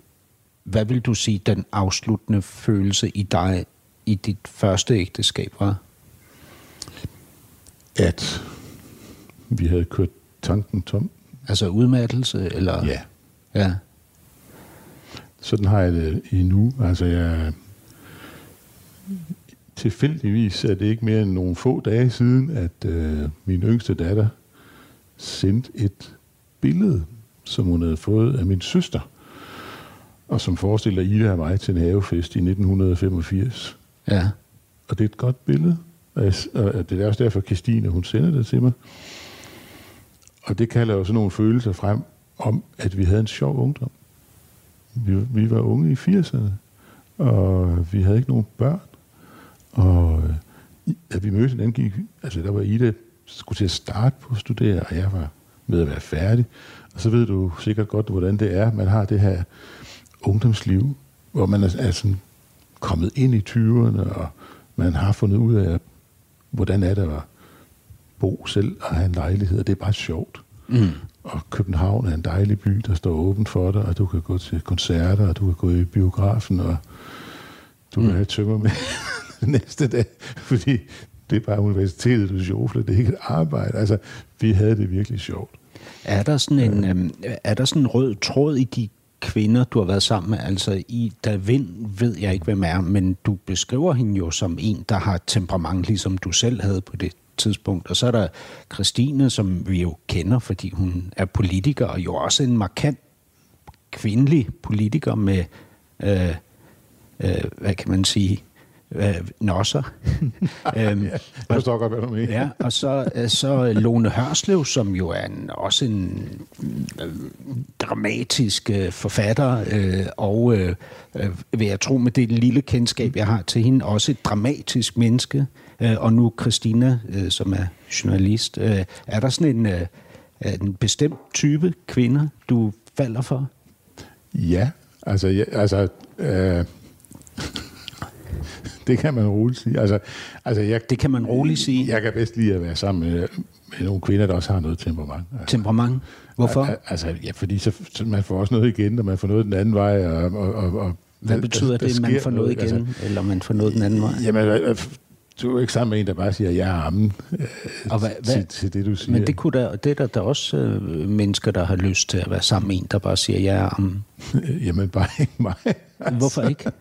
Hvad vil du sige, den afsluttende følelse i dig i dit første ægteskab var? At vi havde kørt tanken tom. Altså udmattelse, eller? Ja. Ja. Sådan har jeg det endnu. Altså, jeg... Tilfældigvis er det ikke mere end nogle få dage siden, at øh, min yngste datter sendte et billede, som hun havde fået af min søster, og som forestiller Ida og mig til en havefest i 1985. Ja. Og det er et godt billede, og, jeg, og det er også derfor, Christine, hun sender det til mig. Og det kalder jo sådan nogle følelser frem, om, at vi havde en sjov ungdom. Vi, vi var unge i 80'erne, og vi havde ikke nogen børn. Og øh, at vi mødte hinanden, gik, altså der var Ida skulle til at starte på at studere, og jeg var med at være færdig. Og så ved du sikkert godt, hvordan det er. Man har det her ungdomsliv, hvor man er, er sådan kommet ind i 20'erne, og man har fundet ud af, hvordan er det at bo selv og have en lejlighed, og det er bare sjovt. Mm. Og København er en dejlig by, der står åben for dig, og du kan gå til koncerter, og du kan gå i biografen, og du mm. kan have tømmer med næste dag, fordi det er bare universitetet, du sjofler, det er ikke et arbejde. Altså, vi havde det virkelig sjovt. Er der sådan en, øh, er der sådan en rød tråd i de kvinder, du har været sammen med? Altså, i da Vind ved jeg ikke, hvem er, men du beskriver hende jo som en, der har temperament, ligesom du selv havde på det tidspunkt. Og så er der Christine, som vi jo kender, fordi hun er politiker, og jo også en markant kvindelig politiker med, øh, øh, hvad kan man sige, øh, nosser. øhm, ja, jeg forstår godt, hvad du mener. ja, og så, øh, så Lone Hørslev, som jo er en, også en øh, dramatisk øh, forfatter, øh, og øh, øh, vil jeg tro med det lille kendskab, jeg har til hende, også et dramatisk menneske. Øh, og nu Christina, øh, som er journalist. Øh, er der sådan en, øh, en bestemt type kvinder, du falder for? Ja, altså... Ja, altså øh det kan man roligt sige. Altså, altså jeg, det kan man roligt sige? Jeg kan bedst lide at være sammen med, med nogle kvinder, der også har noget temperament. Altså, temperament? Hvorfor? Altså, ja, fordi så, så man får også noget igen, og man får noget den anden vej. Og, og, og, og Hvad betyder der, det, at man får noget igen, altså, eller man får noget den anden vej? Jamen, du er jo ikke sammen med en, der bare siger, ja, ammen, øh, og hvad, hvad, til, til det, du siger. Men det, kunne der, det er der, der også øh, mennesker, der har lyst til at være sammen med en, der bare siger, ja, ammen. Jamen, bare ikke mig. Altså. Hvorfor ikke?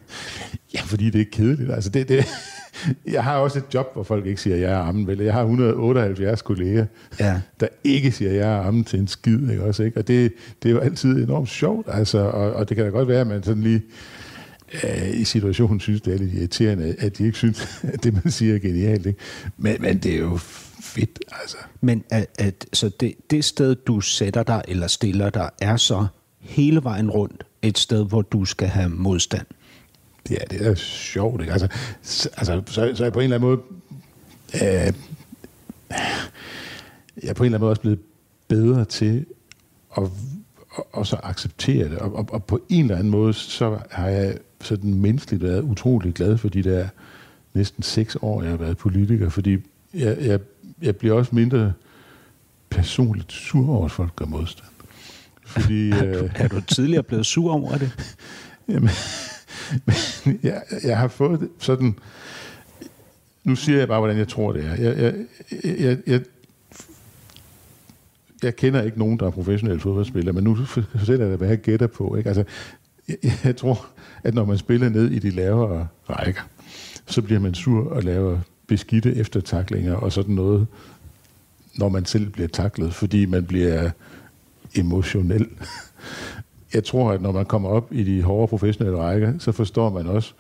Ja, fordi det er kedeligt. Altså, det, det, jeg har også et job, hvor folk ikke siger ja ammen. Vel? Jeg har 178 kolleger, ja. der ikke siger ja ammen til en skid. Ikke? Også, ikke? Og det, det er jo altid enormt sjovt. Altså, og, og det kan da godt være, at man sådan lige i situationen synes, det er lidt irriterende, at de ikke synes, at det, man siger, er genialt. Ikke? Men, men det er jo fedt, altså. Men at, at, så det, det sted, du sætter dig eller stiller dig, er så hele vejen rundt et sted, hvor du skal have modstand? Ja, det er sjovt, ikke? Altså, altså så, så er jeg på en eller anden måde... Øh, jeg er på en eller anden måde også blevet bedre til at og, og så acceptere det. Og, og, og på en eller anden måde, så har jeg sådan menneskeligt været utrolig glad for de der næsten seks år, jeg har været politiker, fordi jeg, jeg, jeg bliver også mindre personligt sur over, at folk gør modstand. Fordi, er, du, øh, er du tidligere blevet sur over det? Jamen, men jeg, jeg har fået sådan... Nu siger jeg bare, hvordan jeg tror, det er. Jeg, jeg, jeg, jeg, jeg kender ikke nogen, der er professionelle fodboldspillere, men nu fortæller jeg hvad jeg gætter på. Ikke? Altså, jeg, jeg tror, at når man spiller ned i de lavere rækker, så bliver man sur og laver beskidte eftertaklinger og sådan noget, når man selv bliver taklet, fordi man bliver emotionel. Jeg tror, at når man kommer op i de hårde professionelle rækker, så forstår man også,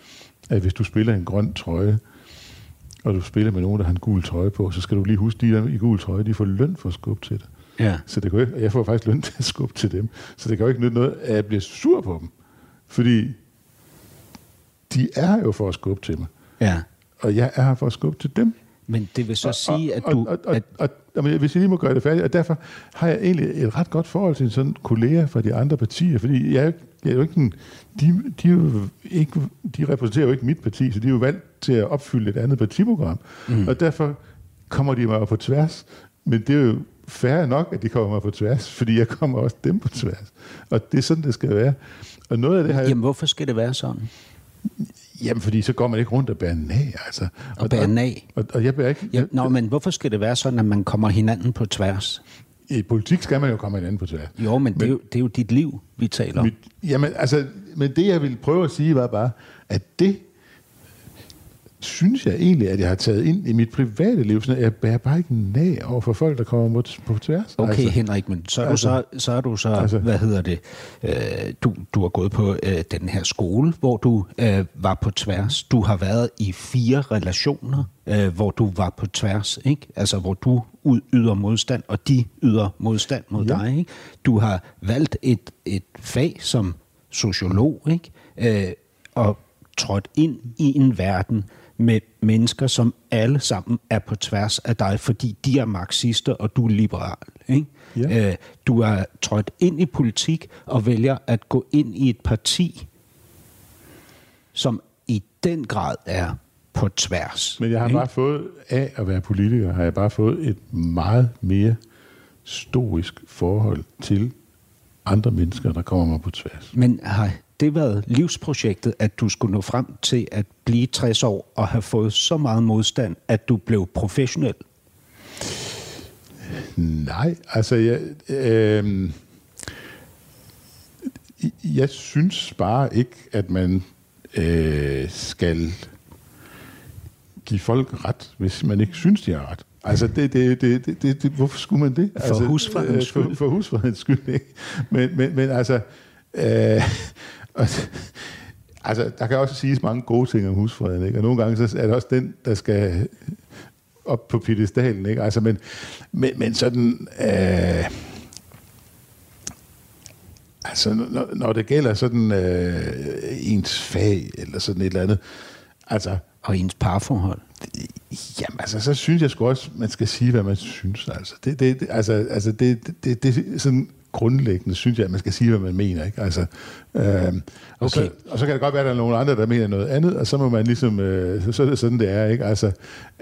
at hvis du spiller en grøn trøje, og du spiller med nogen, der har en gul trøje på, så skal du lige huske, at de der i gul trøje, de får løn for at skubbe til det. Ja. Så det kan ikke, jeg får faktisk løn til at skubbe til dem. Så det kan jo ikke nytte noget, at jeg bliver sur på dem. Fordi de er jo for at skubbe til mig. Ja. Og jeg er her for at skubbe til dem. Men det vil så og, sige, at du... Og, og, at... og, og, og, hvis jeg lige må gøre det færdigt, og derfor har jeg egentlig et ret godt forhold til sådan kolleger fra de andre partier, fordi jeg, jeg er jo ikke en, de, de, er jo ikke, de repræsenterer jo ikke mit parti, så de er jo valgt til at opfylde et andet partiprogram. Mm. Og derfor kommer de mig på tværs. Men det er jo færre nok, at de kommer mig på tværs, fordi jeg kommer også dem på tværs. Og det er sådan, det skal være. Og noget af det har Jamen, hvorfor skal det være sådan? Jamen, fordi så går man ikke rundt og bærer nag, altså. Og, og bærer nag? Og, og, og jeg bærer ikke... Ja, nå, men hvorfor skal det være sådan, at man kommer hinanden på tværs? I politik skal man jo komme hinanden på tværs. Jo, men, men det, er jo, det er jo dit liv, vi taler om. Mit, jamen, altså, men det jeg ville prøve at sige var bare, at det synes jeg egentlig, at jeg har taget ind i mit private liv, så jeg bærer bare ikke nag over for folk, der kommer mod, på tværs. Okay, altså, Henrik, men så er altså, du så, så, er du så altså, hvad hedder det, øh, du, du har gået på øh, den her skole, hvor du øh, var på tværs. Du har været i fire relationer, øh, hvor du var på tværs, ikke? Altså, hvor du ud, yder modstand, og de yder modstand mod ja. dig. Ikke? Du har valgt et, et fag som sociolog, ikke? Øh, og trådt ind i en verden med mennesker, som alle sammen er på tværs af dig, fordi de er marxister, og du er liberal. Ikke? Ja. Øh, du er trådt ind i politik og vælger at gå ind i et parti, som i den grad er på tværs. Men jeg har ikke? bare fået, af at være politiker, har jeg bare fået et meget mere stoisk forhold til andre mennesker, der kommer mig på tværs. Men har det været livsprojektet, at du skulle nå frem til at blive 60 år og have fået så meget modstand, at du blev professionel? Nej, altså jeg, øh, jeg synes bare ikke, at man øh, skal give folk ret, hvis man ikke synes, de har ret. Altså, det, det, det, det, det, det, hvorfor skulle man det? For altså, husfredens skyld. For, for husfredens skyld, ikke? Men, men, men altså, øh, altså, der kan også siges mange gode ting om husfreden, ikke? Og nogle gange så er det også den, der skal op på piedestalen, ikke? Altså, men, men, men sådan... Øh, altså, når, når det gælder sådan øh, ens fag, eller sådan et eller andet, altså... Og ens parforhold. Jamen, altså, så synes jeg sgu også, man skal sige, hvad man synes. Altså, det, det, det, altså, altså det, det, det, det sådan grundlæggende synes jeg, at man skal sige, hvad man mener. Ikke? Altså, øh, og, okay. så, og så kan det godt være, at der er nogle andre, der mener noget andet, og så må man ligesom, øh, så er det sådan, det er. Ikke? Altså,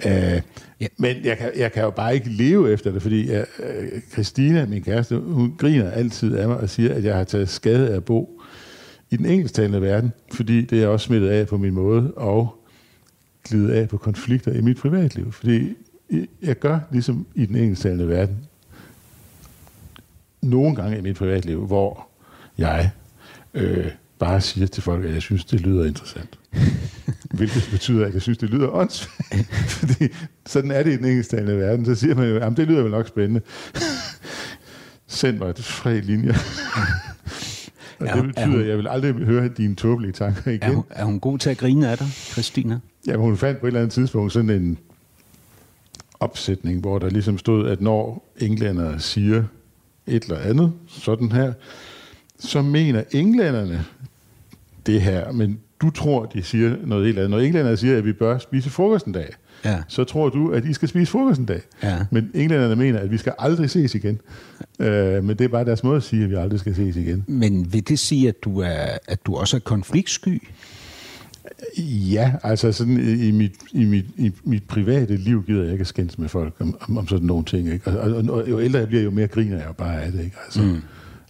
øh, ja. Men jeg kan, jeg kan jo bare ikke leve efter det, fordi jeg, øh, Christina, min kæreste, hun griner altid af mig og siger, at jeg har taget skade af at bo i den engelsktalende verden, fordi det er også smittet af på min måde, og glidet af på konflikter i mit privatliv. Fordi jeg gør ligesom i den engelsktalende verden nogle gange i mit privatliv, hvor jeg øh, bare siger til folk, at jeg synes, det lyder interessant. Hvilket betyder, at jeg synes, det lyder åndssvagt. Fordi sådan er det i den engelsktalende verden. Så siger man jo, at det lyder vel nok spændende. Send mig et fri linje. Og det betyder, at jeg vil aldrig høre dine tåbelige tanker igen. Er hun, er hun god til at grine af dig, Christina? Ja, hun fandt på et eller andet tidspunkt sådan en opsætning, hvor der ligesom stod, at når englænder siger et eller andet, sådan her, så mener englænderne det her, men du tror, de siger noget helt andet. Når englænderne siger, at vi bør spise frokost en dag, ja. så tror du, at I skal spise frokost en dag. Ja. Men englænderne mener, at vi skal aldrig ses igen. Øh, men det er bare deres måde at sige, at vi aldrig skal ses igen. Men vil det sige, at du, er, at du også er konfliktsky? Ja, altså sådan i mit, i mit, i mit private liv gider jeg ikke at skændes med folk om, om, om sådan nogle ting. Ikke? Og, og, og, jo ældre jeg bliver, jo mere griner jeg jo bare af det. Ikke? Altså, mm.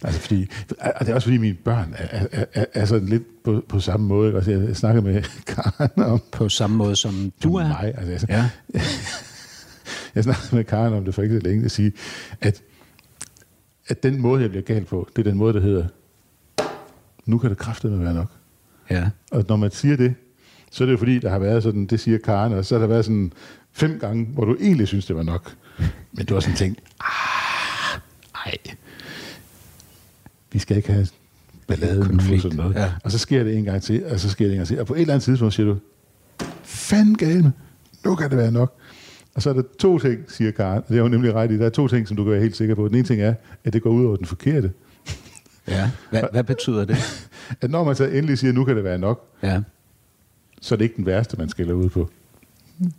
altså fordi, og det er også fordi mine børn er, er, er, er sådan lidt på, på samme måde. Ikke? Altså, jeg snakkede med Karen om... På samme måde som du er? Mig. Altså, jeg, ja. jeg snakkede med Karen om det for ikke så længe, at sige, at, at den måde, jeg bliver galt på, det er den måde, der hedder, nu kan det kraftedeme være nok. Ja. Og når man siger det, så er det jo fordi, der har været sådan, det siger Karen, og så har der været sådan fem gange, hvor du egentlig synes, det var nok. Men du har sådan tænkt, ah, ej, vi skal ikke have ballade Konflikt. sådan noget. Ja. Og så sker det en gang til, og så sker det en gang til. Og på et eller andet tidspunkt siger du, fanden galme, nu kan det være nok. Og så er der to ting, siger Karen, det er jo nemlig ret i, der er to ting, som du kan være helt sikker på. Den ene ting er, at det går ud over den forkerte. Ja, hvad, hvad betyder det? at når man så endelig siger, nu kan det være nok, ja. så er det ikke den værste, man skælder ud på.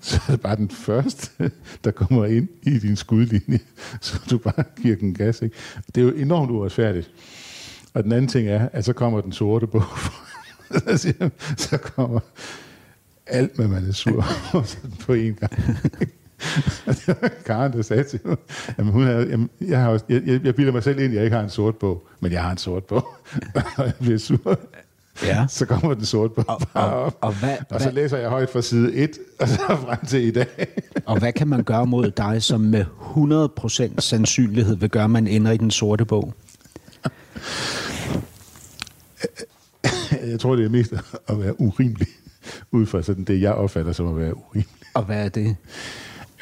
Så er det bare den første, der kommer ind i din skudlinje, så du bare giver den gas. Ikke? Det er jo enormt uretfærdigt. Og den anden ting er, at så kommer den sorte bog. så kommer alt, hvad man er sur på en gang. Karen, der sagde til mig, jamen, hun havde, jamen, jeg, har også, jeg, jeg, jeg bilder mig selv ind, at jeg ikke har en sort bog, men jeg har en sort bog. og jeg bliver sur. Ja. Så kommer den sort bog og, og, op, og, hvad, og så hvad, læser jeg højt fra side 1, og så frem til i dag. og hvad kan man gøre mod dig, som med 100% sandsynlighed vil gøre, at man ender i den sorte bog? Jeg tror, det er mest at være urimelig, ud fra sådan det, jeg opfatter som at være urimelig. Og hvad er det?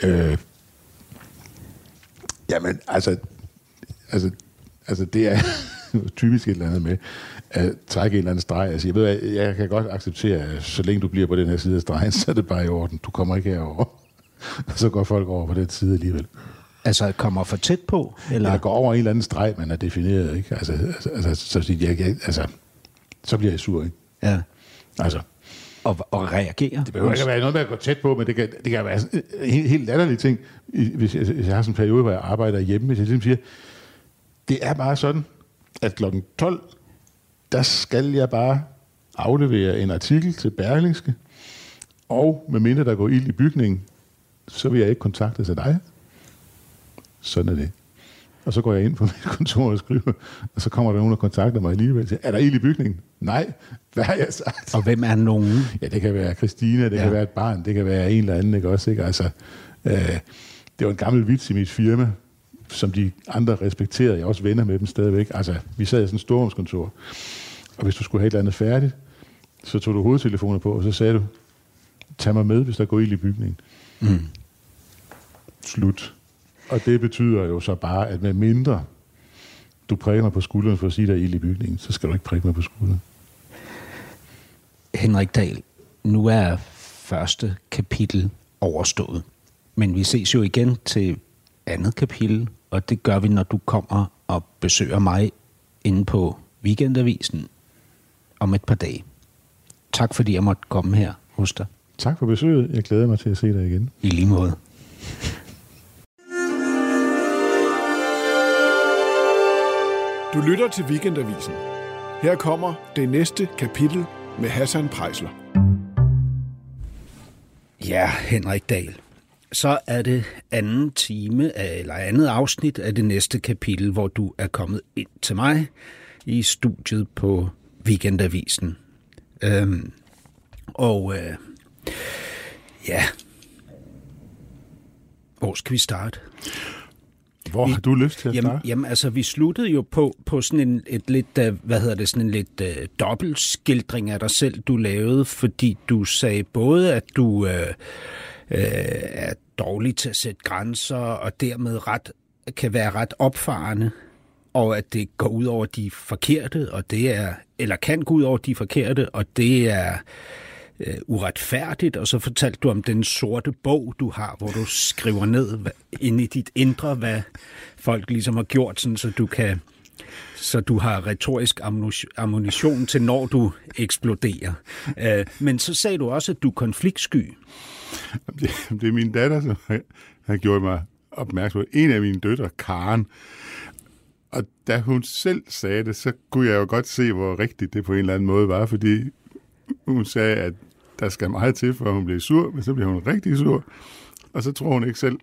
Øh, jamen, altså, altså, altså det er typisk et eller andet med at trække en eller anden streg og sige, ved du, jeg kan godt acceptere, at så længe du bliver på den her side af stregen, så er det bare i orden. Du kommer ikke herover. Og så går folk over på den side alligevel. Altså kommer for tæt på? Eller? Eller går over en eller anden streg, man har defineret, ikke? Altså, altså, altså så, jeg, jeg, altså, så bliver jeg sur, ikke? Ja. Altså, og, og reagere? det behøver ikke at være noget med at gå tæt på, men det kan, det kan være en øh, helt, helt latterlige ting. Hvis jeg, hvis jeg har sådan en periode, hvor jeg arbejder hjemme, hvis jeg ligesom siger, det er bare sådan, at klokken 12, der skal jeg bare aflevere en artikel til Berlingske, og medmindre der går ild i bygningen, så vil jeg ikke kontakte af dig. Sådan er det. Og så går jeg ind på mit kontor og skriver, og så kommer der nogen, der kontakter mig alligevel. og Siger, er der ild i bygningen? Nej. Hvad har jeg sagt? Og hvem er nogen? Ja, det kan være Christina, det ja. Kan være et barn, det kan være en eller anden, ikke også? Ikke? Altså, øh, det var en gammel vits i mit firma, som de andre respekterede. Jeg er også venner med dem stadigvæk. Altså, vi sad i sådan et storrumskontor, og hvis du skulle have et eller andet færdigt, så tog du hovedtelefoner på, og så sagde du, tag mig med, hvis der går ild i bygningen. Mm. Slut. Og det betyder jo så bare, at med mindre du prikker mig på skulderen for at sige, der er ild i bygningen, så skal du ikke prikke mig på skulderen. Henrik Dahl, nu er første kapitel overstået. Men vi ses jo igen til andet kapitel, og det gør vi, når du kommer og besøger mig inde på Weekendavisen om et par dage. Tak fordi jeg måtte komme her hos dig. Tak for besøget. Jeg glæder mig til at se dig igen. I lige måde. Du lytter til Weekendavisen. Her kommer det næste kapitel med Hassan Prejsler. Ja, Henrik Dahl. Så er det anden time, af, eller andet afsnit af det næste kapitel, hvor du er kommet ind til mig i studiet på Weekendavisen. Øhm, og øh, ja, hvor skal vi starte? Hvor har du lyst til at Jamen, starte? jamen, altså, vi sluttede jo på, på sådan en et lidt, uh, hvad hedder det, sådan en lidt uh, dobbeltskildring af dig selv, du lavede, fordi du sagde både, at du uh, uh, er dårlig til at sætte grænser, og dermed ret, kan være ret opfarende, og at det går ud over de forkerte, og det er, eller kan gå ud over de forkerte, og det er øh, Øh, uretfærdigt, og så fortalte du om den sorte bog, du har, hvor du skriver ned hvad, ind i dit indre, hvad folk ligesom har gjort, sådan, så du kan så du har retorisk ammunition- til, når du eksploderer. Øh, men så sagde du også, at du er konfliktsky. Det, det er min datter, som har gjort mig opmærksom på. En af mine døtre, Karen, og da hun selv sagde det, så kunne jeg jo godt se, hvor rigtigt det på en eller anden måde var, fordi hun sagde, at der skal meget til, for hun bliver sur, men så bliver hun rigtig sur, og så tror hun ikke selv,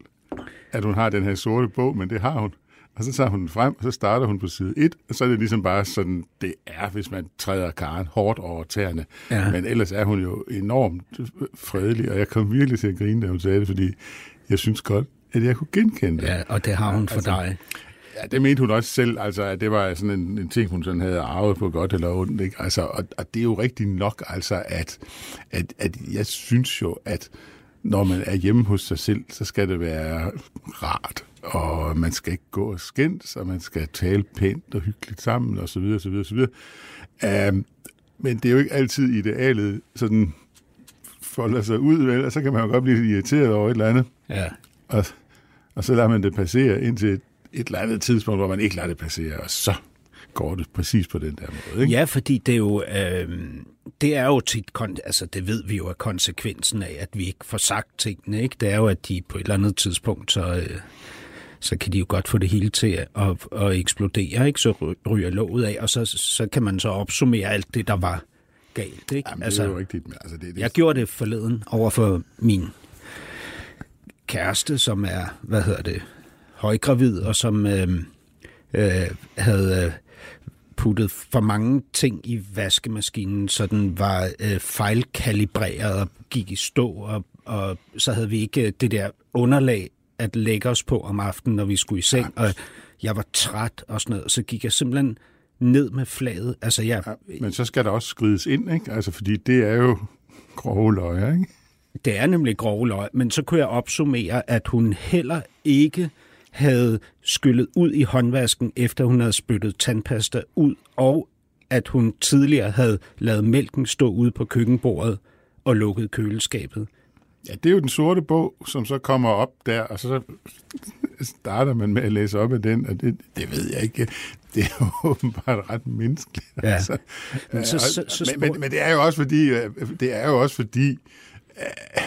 at hun har den her sorte bog, men det har hun. Og så tager hun den frem, og så starter hun på side 1, og så er det ligesom bare sådan, det er, hvis man træder Karen hårdt over tæerne. Ja. Men ellers er hun jo enormt fredelig, og jeg kom virkelig til at grine, da hun sagde det, fordi jeg synes godt, at jeg kunne genkende det. Ja, og det har hun for altså, dig. Ja, det mente hun også selv, altså, at det var sådan en, en ting, hun sådan havde arvet på godt eller ondt. Ikke? Altså, og, og det er jo rigtigt nok, altså, at, at, at jeg synes jo, at når man er hjemme hos sig selv, så skal det være rart, og man skal ikke gå og skændes, og man skal tale pænt og hyggeligt sammen, og så videre, så videre, så videre. Um, men det er jo ikke altid idealet sådan folder sig ud, vel? og så kan man jo godt blive irriteret over et eller andet. Ja. Og, og så lader man det passere indtil et, eller andet tidspunkt, hvor man ikke lader det passere, og så går det præcis på den der måde. Ikke? Ja, fordi det er jo, øh, det er jo tit, altså det ved vi jo er konsekvensen af, at vi ikke får sagt tingene, ikke? Det er jo, at de på et eller andet tidspunkt, så, øh, så kan de jo godt få det hele til at, at, eksplodere, ikke? Så ry- ryger låget af, og så, så kan man så opsummere alt det, der var galt, ikke? Jamen, altså, det er jo rigtigt. men Altså, det, det, Jeg gjorde det forleden over for min kæreste, som er, hvad hedder det, højgravid, og som øh, øh, havde øh, puttet for mange ting i vaskemaskinen, så den var øh, fejlkalibreret og gik i stå, og, og så havde vi ikke øh, det der underlag at lægge os på om aftenen, når vi skulle i seng, og jeg var træt og sådan noget, så gik jeg simpelthen ned med flaget. Altså, jeg, ja, men så skal der også skrides ind, ikke? Altså, fordi det er jo grove løjer, ikke? Det er nemlig grove løg, men så kunne jeg opsummere, at hun heller ikke havde skyllet ud i håndvasken, efter hun havde spyttet tandpasta ud, og at hun tidligere havde lavet mælken stå ude på køkkenbordet og lukket køleskabet. Ja, det er jo den sorte bog, som så kommer op der, og så starter man med at læse op af den, og det, det ved jeg ikke. Det er jo åbenbart ret menneskeligt. Ja. Altså. Men, så, så, så men, men, men det er jo også fordi, øh, det er jo også fordi,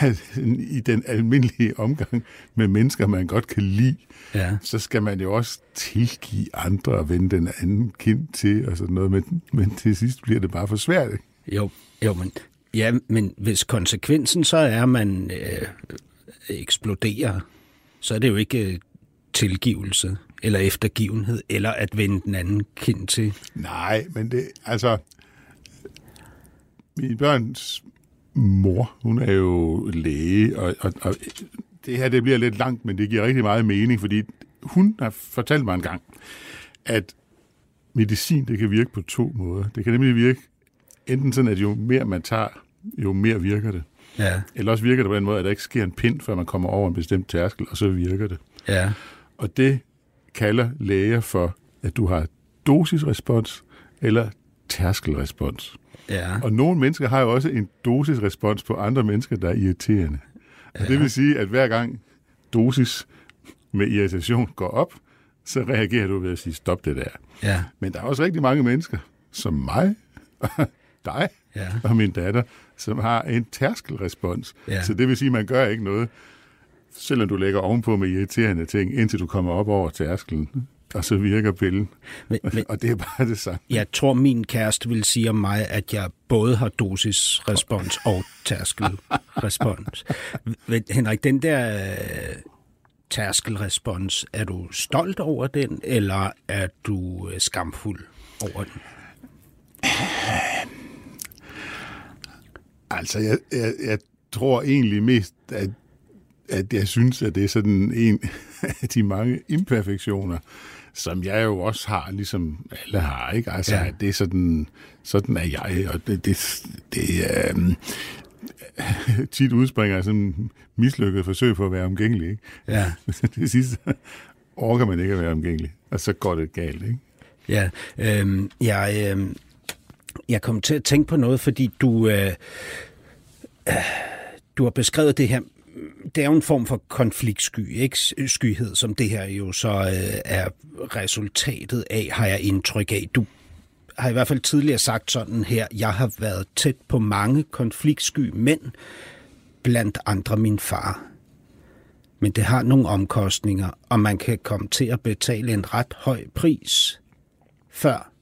i den almindelige omgang med mennesker, man godt kan lide, ja. så skal man jo også tilgive andre og vende den anden kind til og sådan noget, men, men til sidst bliver det bare for svært. Ikke? Jo, jo, men Ja, men hvis konsekvensen så er, at man øh, eksploderer, så er det jo ikke øh, tilgivelse eller eftergivenhed, eller at vende den anden kind til. Nej, men det, altså, min børns mor, hun er jo læge, og, og, og det her det bliver lidt langt, men det giver rigtig meget mening, fordi hun har fortalt mig en gang, at medicin det kan virke på to måder. Det kan nemlig virke enten sådan, at jo mere man tager, jo mere virker det. Ja. Eller også virker det på den måde, at der ikke sker en pind, før man kommer over en bestemt tærskel, og så virker det. Ja. Og det kalder læger for, at du har dosisrespons eller tærskelrespons. Ja. Og nogle mennesker har jo også en dosisrespons på andre mennesker, der er irriterende. Ja. Og det vil sige, at hver gang dosis med irritation går op, så reagerer du ved at sige, stop det der. Ja. Men der er også rigtig mange mennesker, som mig, dig ja. og min datter, som har en tærskelrespons. Ja. Så det vil sige, at man gør ikke noget, selvom du lægger ovenpå med irriterende ting, indtil du kommer op over tærskelen. Og så virker pillen. Men, men, og det er bare det samme. Jeg tror, min kæreste vil sige om mig, at jeg både har dosisrespons og tærskelrespons. Henrik, den der øh, tærskelrespons, er du stolt over den, eller er du øh, skamfuld over den? Altså, jeg, jeg, jeg tror egentlig mest, at, at jeg synes, at det er sådan en af de mange imperfektioner, som jeg jo også har, ligesom alle har, ikke? Altså, ja. det er sådan, sådan er jeg, og det, det, det er... Um, tit udspringer sådan mislykket forsøg på at være omgængelig, ikke? Ja. det sidste orker man ikke at være omgængelig, og så går det galt, ikke? Ja, øhm, jeg, øhm, jeg kom til at tænke på noget, fordi du, øh, øh, du har beskrevet det her det er jo en form for konfliktsky, ikke? Øh, skyhed, som det her jo så øh, er resultatet af, har jeg indtryk af. Du har i hvert fald tidligere sagt sådan her, jeg har været tæt på mange konfliktsky mænd, blandt andre min far. Men det har nogle omkostninger, og man kan komme til at betale en ret høj pris, før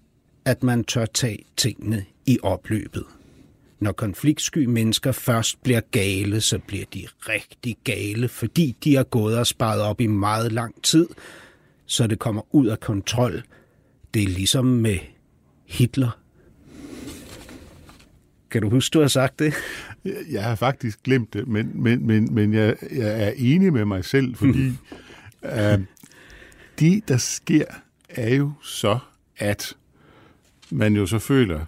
at man tør tage tingene i opløbet. Når konfliktsky mennesker først bliver gale, så bliver de rigtig gale, fordi de har gået og sparet op i meget lang tid, så det kommer ud af kontrol. Det er ligesom med Hitler. Kan du huske, du har sagt det? Jeg har faktisk glemt det, men, men, men, men jeg, jeg er enig med mig selv, fordi øh, det, der sker, er jo så, at man jo så føler,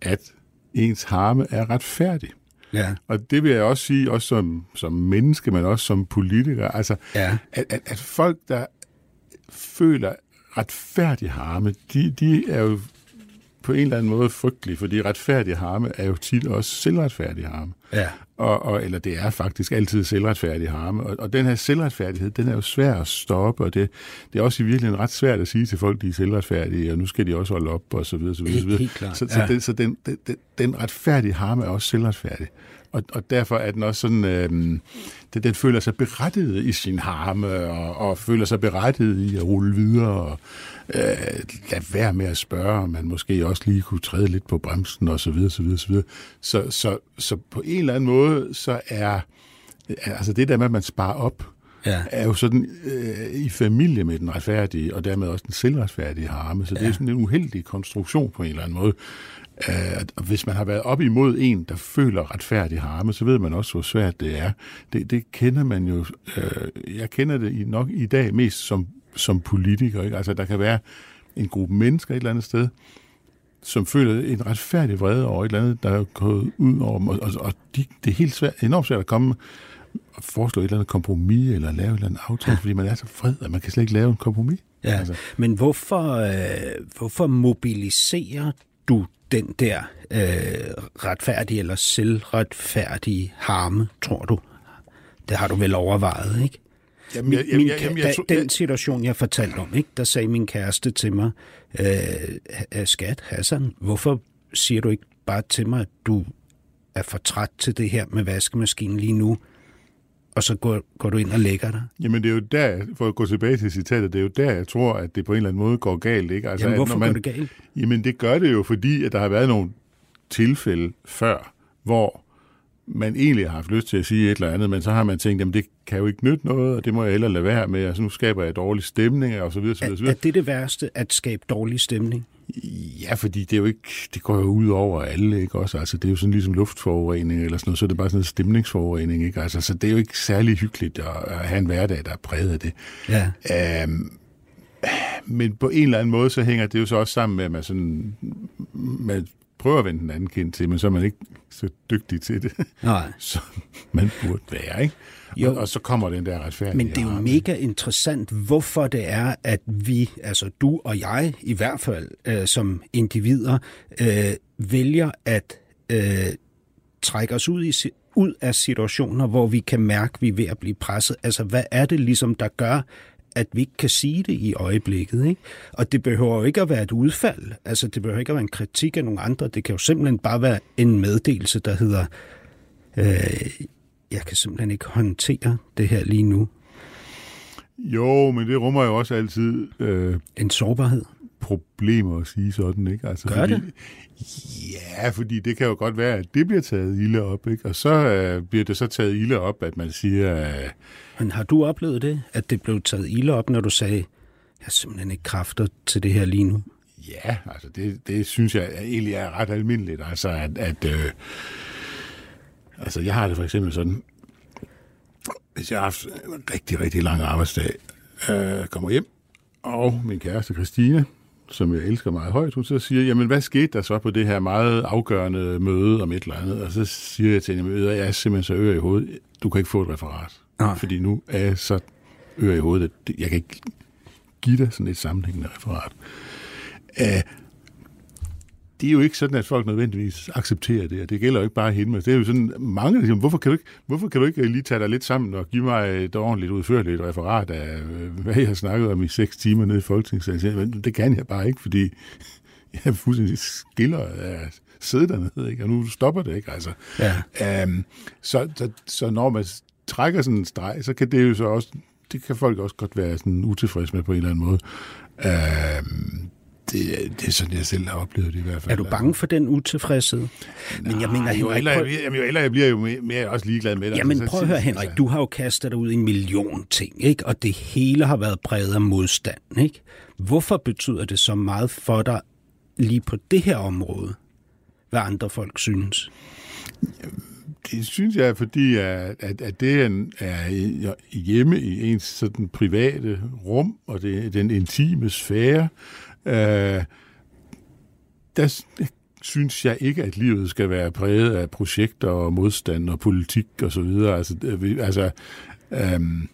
at ens harme er retfærdig. Ja. Og det vil jeg også sige, også som, som menneske, men også som politiker, altså, ja. at, at, at folk, der føler retfærdig harme, de, de er jo på en eller anden måde frygtelig, fordi retfærdig harme er jo tit også selvretfærdig harme. Ja. Og, og, eller det er faktisk altid selvretfærdig harme. Og, og den her selvretfærdighed, den er jo svær at stoppe, og det, det er også i virkeligheden ret svært at sige til folk, de er selvretfærdige, og nu skal de også holde op, og så videre, så videre. Så, videre. Helt, helt så, så, ja. den, så den, den, den retfærdige harme er også selvretfærdig. Og, og derfor er den også sådan, øh, den, den føler sig berettiget i sin harme, og, og føler sig berettiget i at rulle videre, og øh, lade være med at spørge, om man måske også lige kunne træde lidt på bremsen, og så videre, så videre, så videre. Så, så, så på en eller anden måde, så er altså det der med, at man sparer op, ja. er jo sådan øh, i familie med den retfærdige, og dermed også den selvretfærdige harme. Så ja. det er sådan en uheldig konstruktion på en eller anden måde. Uh, hvis man har været op imod en, der føler retfærdig harme, så ved man også, hvor svært det er. Det, det kender man jo, uh, jeg kender det nok i dag mest som, som politiker. Ikke? Altså, der kan være en gruppe mennesker et eller andet sted, som føler en retfærdig vrede over et eller andet, der er gået ud over dem. Og, og, og de, det er helt svært, enormt svært at komme og foreslå et eller andet kompromis, eller lave et eller andet aftale, ja. fordi man er så fred, at man kan slet ikke lave en kompromis. Ja, altså. men hvorfor, øh, hvorfor mobiliserer du den der øh, retfærdige eller selvretfærdige harme, tror du? Det har du vel overvejet, ikke? Jamen, Min, jeg, jeg, min, jeg, jamen, jeg, tror- den situation, jeg fortalte om, ikke? der sagde min kæreste til mig, øh, skat, Hassan, hvorfor siger du ikke bare til mig, at du er for træt til det her med vaskemaskinen lige nu, og så går, går du ind og lægger dig? Jamen det er jo der, for at gå tilbage til citatet, det er jo der, jeg tror, at det på en eller anden måde går galt. Ikke? Altså, Jamen, hvorfor når man, går det galt? Jamen det gør det jo, fordi at der har været nogle tilfælde før, hvor man egentlig har haft lyst til at sige et eller andet, men så har man tænkt, jamen det kan jo ikke nytte noget, og det må jeg hellere lade være med, altså nu skaber jeg dårlig stemning, og så videre, så videre, så Er, videre. er det det værste, at skabe dårlig stemning? Ja, fordi det er jo ikke, det går jo ud over alle, ikke også? Altså, det er jo sådan ligesom luftforurening eller sådan noget, så er det bare sådan en stemningsforurening, ikke? Altså, så det er jo ikke særlig hyggeligt at, at have en hverdag, der er præget af det. Ja. Øhm, men på en eller anden måde, så hænger det jo så også sammen med, at man sådan, man prøver at vende den anden kind til, men så er man ikke så dygtig til det, Nej. som man burde være, ikke? Jo. Og, og så kommer den der retfærdighed. Men det er jo mega interessant, hvorfor det er, at vi, altså du og jeg i hvert fald, øh, som individer, øh, vælger at øh, trække os ud, i, ud af situationer, hvor vi kan mærke, at vi er ved at blive presset. Altså, hvad er det ligesom, der gør, at vi ikke kan sige det i øjeblikket. Ikke? Og det behøver jo ikke at være et udfald. Altså, det behøver ikke at være en kritik af nogle andre. Det kan jo simpelthen bare være en meddelelse, der hedder, øh, jeg kan simpelthen ikke håndtere det her lige nu. Jo, men det rummer jo også altid øh, En sårbarhed. Problemer at sige sådan, ikke? Altså, Gør fordi, det? Ja, fordi det kan jo godt være, at det bliver taget ilde op, ikke? Og så øh, bliver det så taget ilde op, at man siger, øh, Men har du oplevet det, at det blev taget ilde op, når du sagde, jeg har simpelthen ikke kræfter til det her lige nu? ja, altså det, det synes jeg egentlig er ret almindeligt, altså at, at øh, altså jeg har det for eksempel sådan, hvis jeg har haft en rigtig, rigtig lang arbejdsdag, øh, kommer hjem, og min kæreste Christine, som jeg elsker meget højt, hun så siger, jamen hvad skete der så på det her meget afgørende møde om et eller andet? Og så siger jeg til hende, "Ved du hvad, jeg er simpelthen så øre i hovedet, du kan ikke få et referat. Nej. Fordi nu er jeg så øre i hovedet, at jeg kan ikke give dig sådan et sammenhængende referat. Uh, det er jo ikke sådan, at folk nødvendigvis accepterer det, og det gælder jo ikke bare hende, men det er jo sådan, mange der siger, hvorfor kan, du ikke, hvorfor kan du ikke lige tage dig lidt sammen og give mig et ordentligt udførligt referat af, øh, hvad jeg har snakket om i seks timer nede i Folketingssalen? Så jeg siger, "Men Det kan jeg bare ikke, fordi jeg er fuldstændig skiller af at sidde dernede, ikke? og nu stopper det ikke. Altså. Ja. Um, så, så, så når man trækker sådan en streg, så kan det jo så også, det kan folk også godt være sådan utilfredse med på en eller anden måde. Um, det, det er sådan, jeg selv har oplevet det i hvert fald. Er du bange for den utilfredshed? Men jeg mener, jo, Henrik, eller, prøv, jamen, jo ældre jeg bliver, jo mere, mere er også ligeglad med det. jamen Altså, prøv at høre, Henrik, du har jo kastet dig ud i en million ting, ikke? og det hele har været præget af modstand. Ikke? Hvorfor betyder det så meget for dig lige på det her område, hvad andre folk synes? Det synes jeg, fordi at, at, at det er, hjemme i ens sådan private rum, og det er den intime sfære. Øh, der synes jeg ikke, at livet skal være præget af projekter og modstand og politik og så videre. Altså, altså øhm,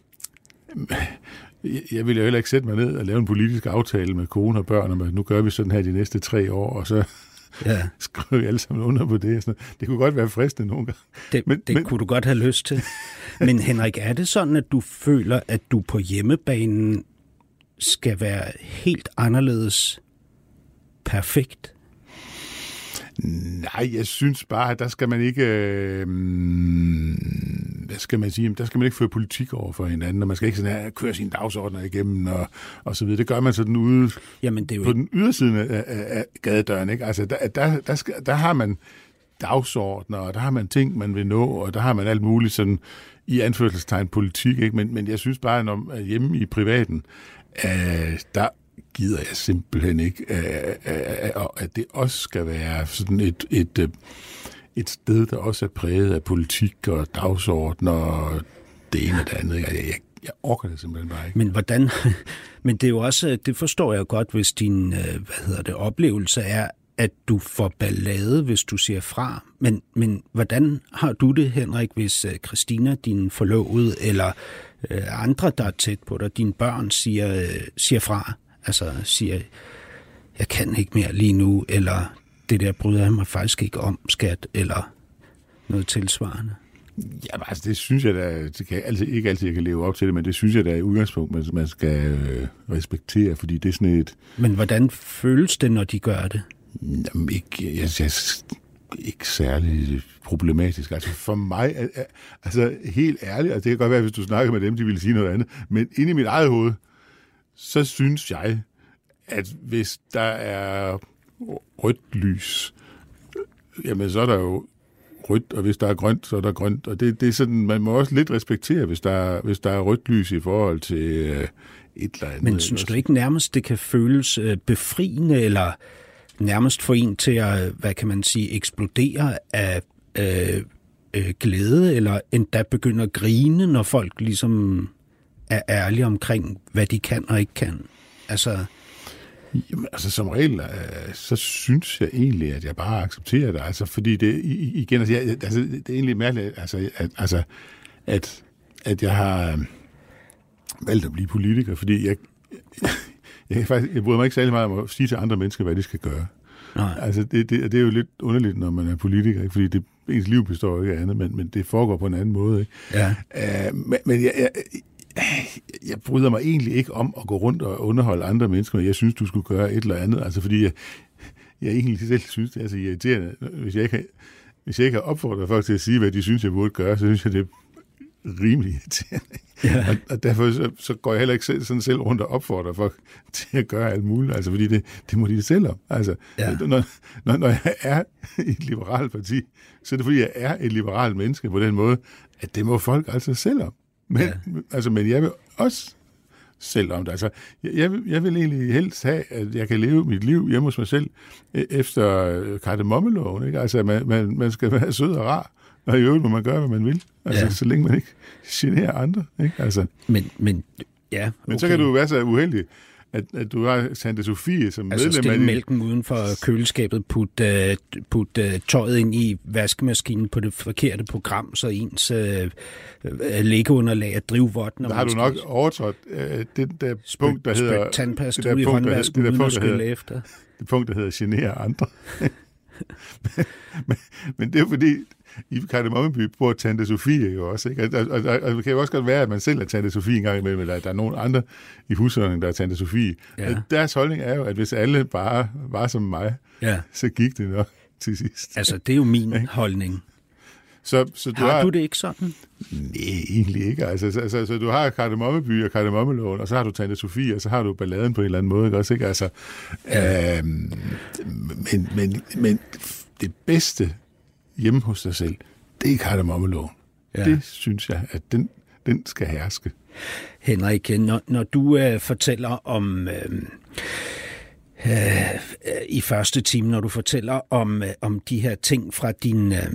jeg- jeg vil jo heller ikke sætte mig ned og lave en politisk aftale med kone og børn, om at nu gør vi sådan her de næste tre år, og så Ja, skriver vi alle sammen under på det. Sådan. Det kunne godt være fristende nogle gange. det, men, det men- kunne du godt have lyst til. Men Henrik, er det sådan, at du føler, at du på hjemmebanen skal være helt anderledes perfekt? Nej, jeg synes bare, at der skal man ikke... Øh, hvad skal man sige? Der skal man ikke føre politik over for hinanden, og man skal ikke sådan her køre sine dagsordner igennem, og, og så videre. Det gør man sådan ude Jamen, det er jo på den ydersiden af, af, gadedøren, ikke? Altså, der, der, der, skal, der har man dagsordner, og der har man ting, man vil nå, og der har man alt muligt sådan i anførselstegn politik, ikke? Men, men jeg synes bare, når hjemme i privaten, øh, der gider jeg simpelthen ikke, øh, øh, øh at det også skal være sådan et, et, øh, et sted, der også er præget af politik og dagsordner og det ene og det andet. Jeg, jeg, jeg orker det simpelthen bare ikke. Men hvordan, men det er jo også, det forstår jeg godt, hvis din, øh, hvad hedder det, oplevelse er, at du får ballade, hvis du siger fra. Men, men hvordan har du det, Henrik, hvis øh, Christina, din forlovede, eller øh, andre, der er tæt på dig, dine børn, siger, øh, siger fra? Altså siger, jeg kan ikke mere lige nu, eller det der bryder jeg mig faktisk ikke om, skat, eller noget tilsvarende. Ja, altså det synes jeg da, det kan altid, ikke altid jeg kan leve op til det, men det synes jeg da i udgangspunkt, man, man skal øh, respektere, fordi det er sådan et... Men hvordan føles det, når de gør det? Jamen, ikke, jeg, jeg, ikke særlig problematisk. Altså for mig, altså helt ærligt, altså det kan godt være, hvis du snakker med dem, de ville sige noget andet, men inde i mit eget hoved, så synes jeg, at hvis der er rødt lys, jamen så er der jo rødt, og hvis der er grønt, så er der grønt. Og det, det er sådan, man må også lidt respektere, hvis der, er, hvis der er rødt lys i forhold til øh, et eller andet. Men synes du ikke nærmest, det kan føles øh, befriende, eller nærmest få en til at, hvad kan man sige, eksplodere af øh, øh, glæde, eller endda begynde at grine, når folk ligesom er ærlige omkring, hvad de kan og ikke kan? Altså... Jamen, altså som regel, øh, så synes jeg egentlig, at jeg bare accepterer det. Altså, fordi det, igen, altså, jeg, altså, det er egentlig mærkeligt, altså, at, altså, at, at jeg har øh, valgt at blive politiker, fordi jeg, jeg, jeg, faktisk, jeg bryder mig ikke særlig meget om at sige til andre mennesker, hvad de skal gøre. Nej. Altså, det, det, det er jo lidt underligt, når man er politiker, ikke? fordi det, ens liv består ikke af andet, men, men det foregår på en anden måde. Ikke? Ja. Uh, men men jeg, jeg, jeg bryder mig egentlig ikke om at gå rundt og underholde andre mennesker, men jeg synes, du skulle gøre et eller andet. Altså, fordi jeg, jeg egentlig selv synes, det er så irriterende. Hvis jeg ikke hvis jeg ikke har opfordret folk til at sige, hvad de synes, jeg burde gøre, så synes jeg, det er rimelig irriterende. Ja. Og, og derfor så, så går jeg heller ikke selv, sådan selv rundt og opfordrer folk til at gøre alt muligt, altså fordi det, det må de selv om. Altså, ja. når, når, når jeg er i et liberalt parti, så er det fordi, jeg er et liberalt menneske på den måde, at det må folk altså selv om. Men, ja. altså, men jeg vil også selv om det. Altså, jeg, vil, jeg vil egentlig helst have, at jeg kan leve mit liv hjemme hos mig selv e, efter kardemommeloven. Ikke? Altså, man, man, man skal være sød og rar, og i øvrigt må man gøre, hvad man vil. Altså, ja. så længe man ikke generer andre. Ikke? Altså. Men, men, ja, okay. men så kan du være så uheldig, at, at du har Santa Sofie som altså medlem af... Altså mælken uden for køleskabet, putte uh, put, uh, tøjet ind i vaskemaskinen på det forkerte program, så ens uh, læggeunderlag er drivvådt. Der har du nok overtrådt uh, det der spøg, punkt, der hedder... tandpasta det der ud i håndvasken, uden at skylle efter. Det punkt, der hedder genere andre. men, men, det er fordi, i Kardemommeby bor Tante Sofie jo også. Ikke? Og, og, og, og, det kan jo også godt være, at man selv er Tante Sofie en gang imellem, eller at der er nogen andre i husholdningen, der er Tante Sofie. Ja. Deres holdning er jo, at hvis alle bare var som mig, ja. så gik det nok til sidst. Altså, det er jo min holdning. Så, så du har, har du det ikke sådan? Nej, egentlig ikke. Altså, så, så, så du har Kardemommeby og Kardemommeloven, og så har du Tante Sofie, og så har du balladen på en eller anden måde, ikke også? Ikke? Altså, øhm, men, men, men det bedste hjemme hos dig selv, det er kardemommeloven. Ja. Det synes jeg, at den, den skal herske. Henrik, når, når du øh, fortæller om... Øh, øh, i første time, når du fortæller om, øh, om de her ting fra din, øh,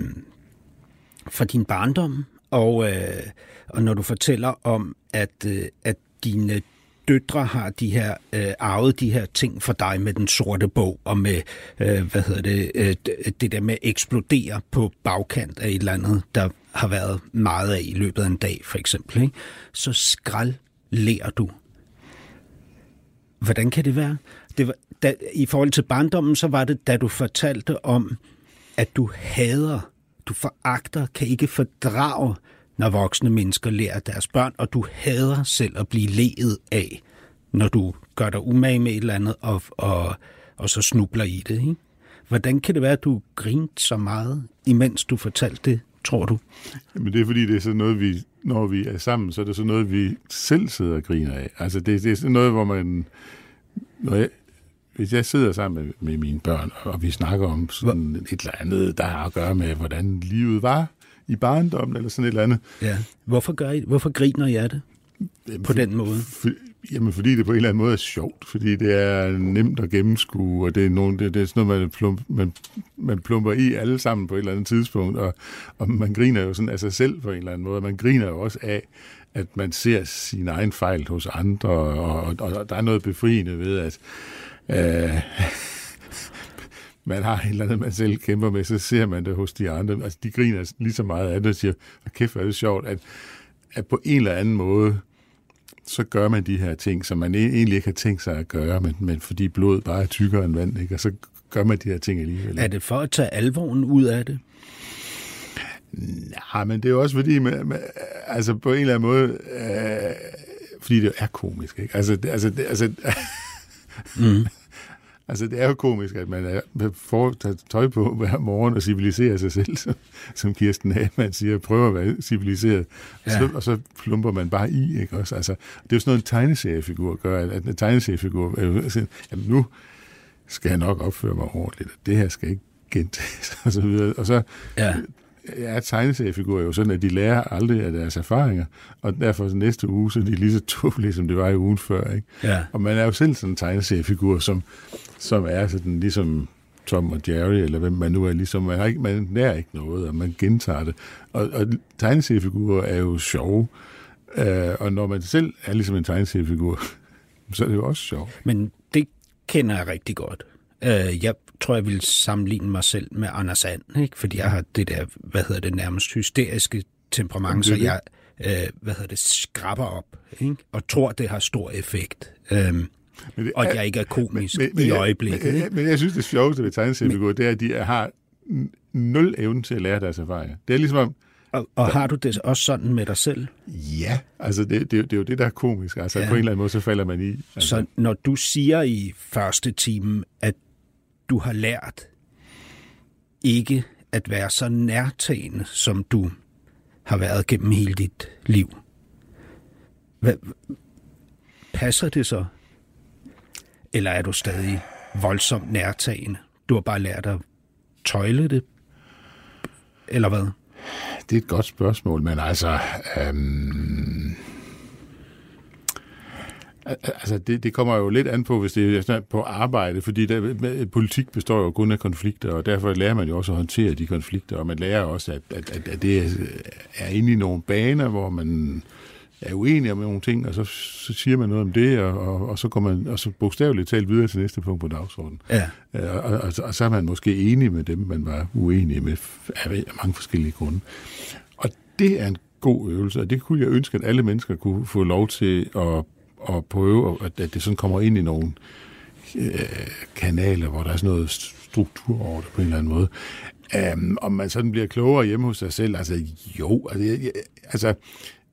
fra din barndom, og, øh, og når du fortæller om, at, øh, at dine døtre har de her øh, arvet de her ting for dig med den sorte bog og med øh, hvad hedder det øh, det der med at eksplodere på bagkant af et eller andet der har været meget af i løbet af en dag for eksempel, ikke? så skrald lærer du. Hvordan kan det være? Det var, da, I forhold til barndommen, så var det, da du fortalte om, at du hader, du foragter, kan ikke fordrage når voksne mennesker lærer deres børn, og du hader selv at blive ledet af, når du gør dig umage med et eller andet, og, og, og så snubler i det. Ikke? Hvordan kan det være, at du grinte så meget, imens du fortalte det, tror du? Men det er fordi, det er sådan noget, vi, når vi er sammen, så er det sådan noget, vi selv sidder og griner af. Altså det, det er sådan noget, hvor man... Når jeg, hvis jeg sidder sammen med, med mine børn, og vi snakker om sådan et eller andet, der har at gøre med, hvordan livet var, i barndommen, eller sådan et eller andet. Ja. Hvorfor, gør I, hvorfor griner af det? Jamen, på den måde? For, jamen, fordi det på en eller anden måde er sjovt, fordi det er nemt at gennemskue, og det er, nogen, det, det er sådan noget, man, plump, man, man plumper i alle sammen på et eller andet tidspunkt, og, og man griner jo sådan af sig selv på en eller anden måde, man griner jo også af, at man ser sin egen fejl hos andre, og, og, og der er noget befriende ved, at øh, man har et eller andet, man selv kæmper med, så ser man det hos de andre. Altså, de griner lige så meget af det og siger, kæft, er det sjovt, at, at på en eller anden måde, så gør man de her ting, som man e- egentlig ikke har tænkt sig at gøre, men, men fordi blod bare er tykkere end vand, ikke? og så gør man de her ting alligevel. Er det for at tage alvoren ud af det? Nej, men det er jo også fordi, med, med, altså på en eller anden måde, øh, fordi det er komisk, ikke? Altså, det, altså, det, altså, mm. Altså, det er jo komisk, at man får tøj på hver morgen og civiliserer sig selv, som, som Kirsten Hagemann siger, prøver at være civiliseret, ja. så, og så plumper man bare i, ikke også? Altså, det er jo sådan noget, en tegneseriefigur gør, at, en tegneseriefigur, øh, siger, jamen nu skal jeg nok opføre mig ordentligt, det her skal ikke gentages, og så videre. Og så ja er tegneseriefigurer jo sådan, at de lærer aldrig af deres erfaringer, og derfor næste uge, så er de lige så tåbelige, som det var i ugen før. Ikke? Ja. Og man er jo selv sådan en tegneseriefigur, som, som er sådan ligesom Tom og Jerry, eller hvem man nu er, ligesom, man, har ikke, man lærer ikke noget, og man gentager det. Og, og tegneseriefigurer er jo sjove, øh, og når man selv er ligesom en tegneseriefigur, så er det jo også sjovt. Men det kender jeg rigtig godt. Øh, jeg tror, jeg vil sammenligne mig selv med Anders And, ikke? fordi jeg har det der, hvad hedder det, nærmest hysteriske temperament, så jeg, øh, hvad hedder det, skrabber op, ikke? og tror, det har stor effekt. Øhm, men det, og at jeg ikke er komisk men, men, i øjeblikket. Men, men, men jeg synes, det sjoveste ved tegneseriefigurer, det er, at de har nul evne til at lære deres erfaringer. Det er ligesom om, og, og har du det også sådan med dig selv? Ja, altså det, det, det er jo det, der er komisk. Altså ja. på en eller anden måde, så falder man i. Altså. Så når du siger i første time, at du har lært ikke at være så nærtagende, som du har været gennem hele dit liv. Hvad, passer det så? Eller er du stadig voldsomt nærtagende? Du har bare lært at tøjle det? Eller hvad? Det er et godt spørgsmål, men altså... Øhm Altså, det, det kommer jo lidt an på, hvis det er på arbejde, fordi der, politik består jo kun af konflikter, og derfor lærer man jo også at håndtere de konflikter, og man lærer også, at, at, at, at det er inde i nogle baner, hvor man er uenig om nogle ting, og så, så siger man noget om det, og, og, og så går man og så bogstaveligt talt videre til næste punkt på dagsordenen. Ja. Øh, og, og, og, og så er man måske enig med dem, man var uenig med af mange forskellige grunde. Og det er en god øvelse, og det kunne jeg ønske, at alle mennesker kunne få lov til at at prøve, at, at det sådan kommer ind i nogle øh, kanaler, hvor der er sådan noget struktur over det på en eller anden måde. Um, om man sådan bliver klogere hjemme hos sig selv, altså jo, altså, jeg, jeg, altså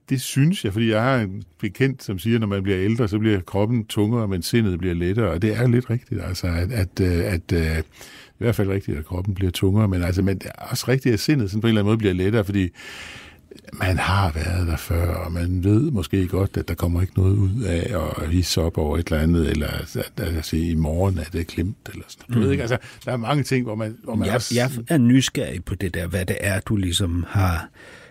det synes jeg, fordi jeg har en bekendt, som siger, at når man bliver ældre, så bliver kroppen tungere, men sindet bliver lettere, og det er lidt rigtigt, altså at, at, øh, at, at øh, i hvert fald rigtigt, at kroppen bliver tungere, men, altså, men det er også rigtigt, at sindet sådan på en eller anden måde bliver lettere, fordi man har været der før, og man ved måske godt, at der kommer ikke noget ud af at hisse op over et eller andet, eller at, at, sige, i morgen er det klemt, eller sådan Du mm. ved ikke, altså, der er mange ting, hvor man, hvor man jeg, også... Jeg er nysgerrig på det der, hvad det er, du ligesom har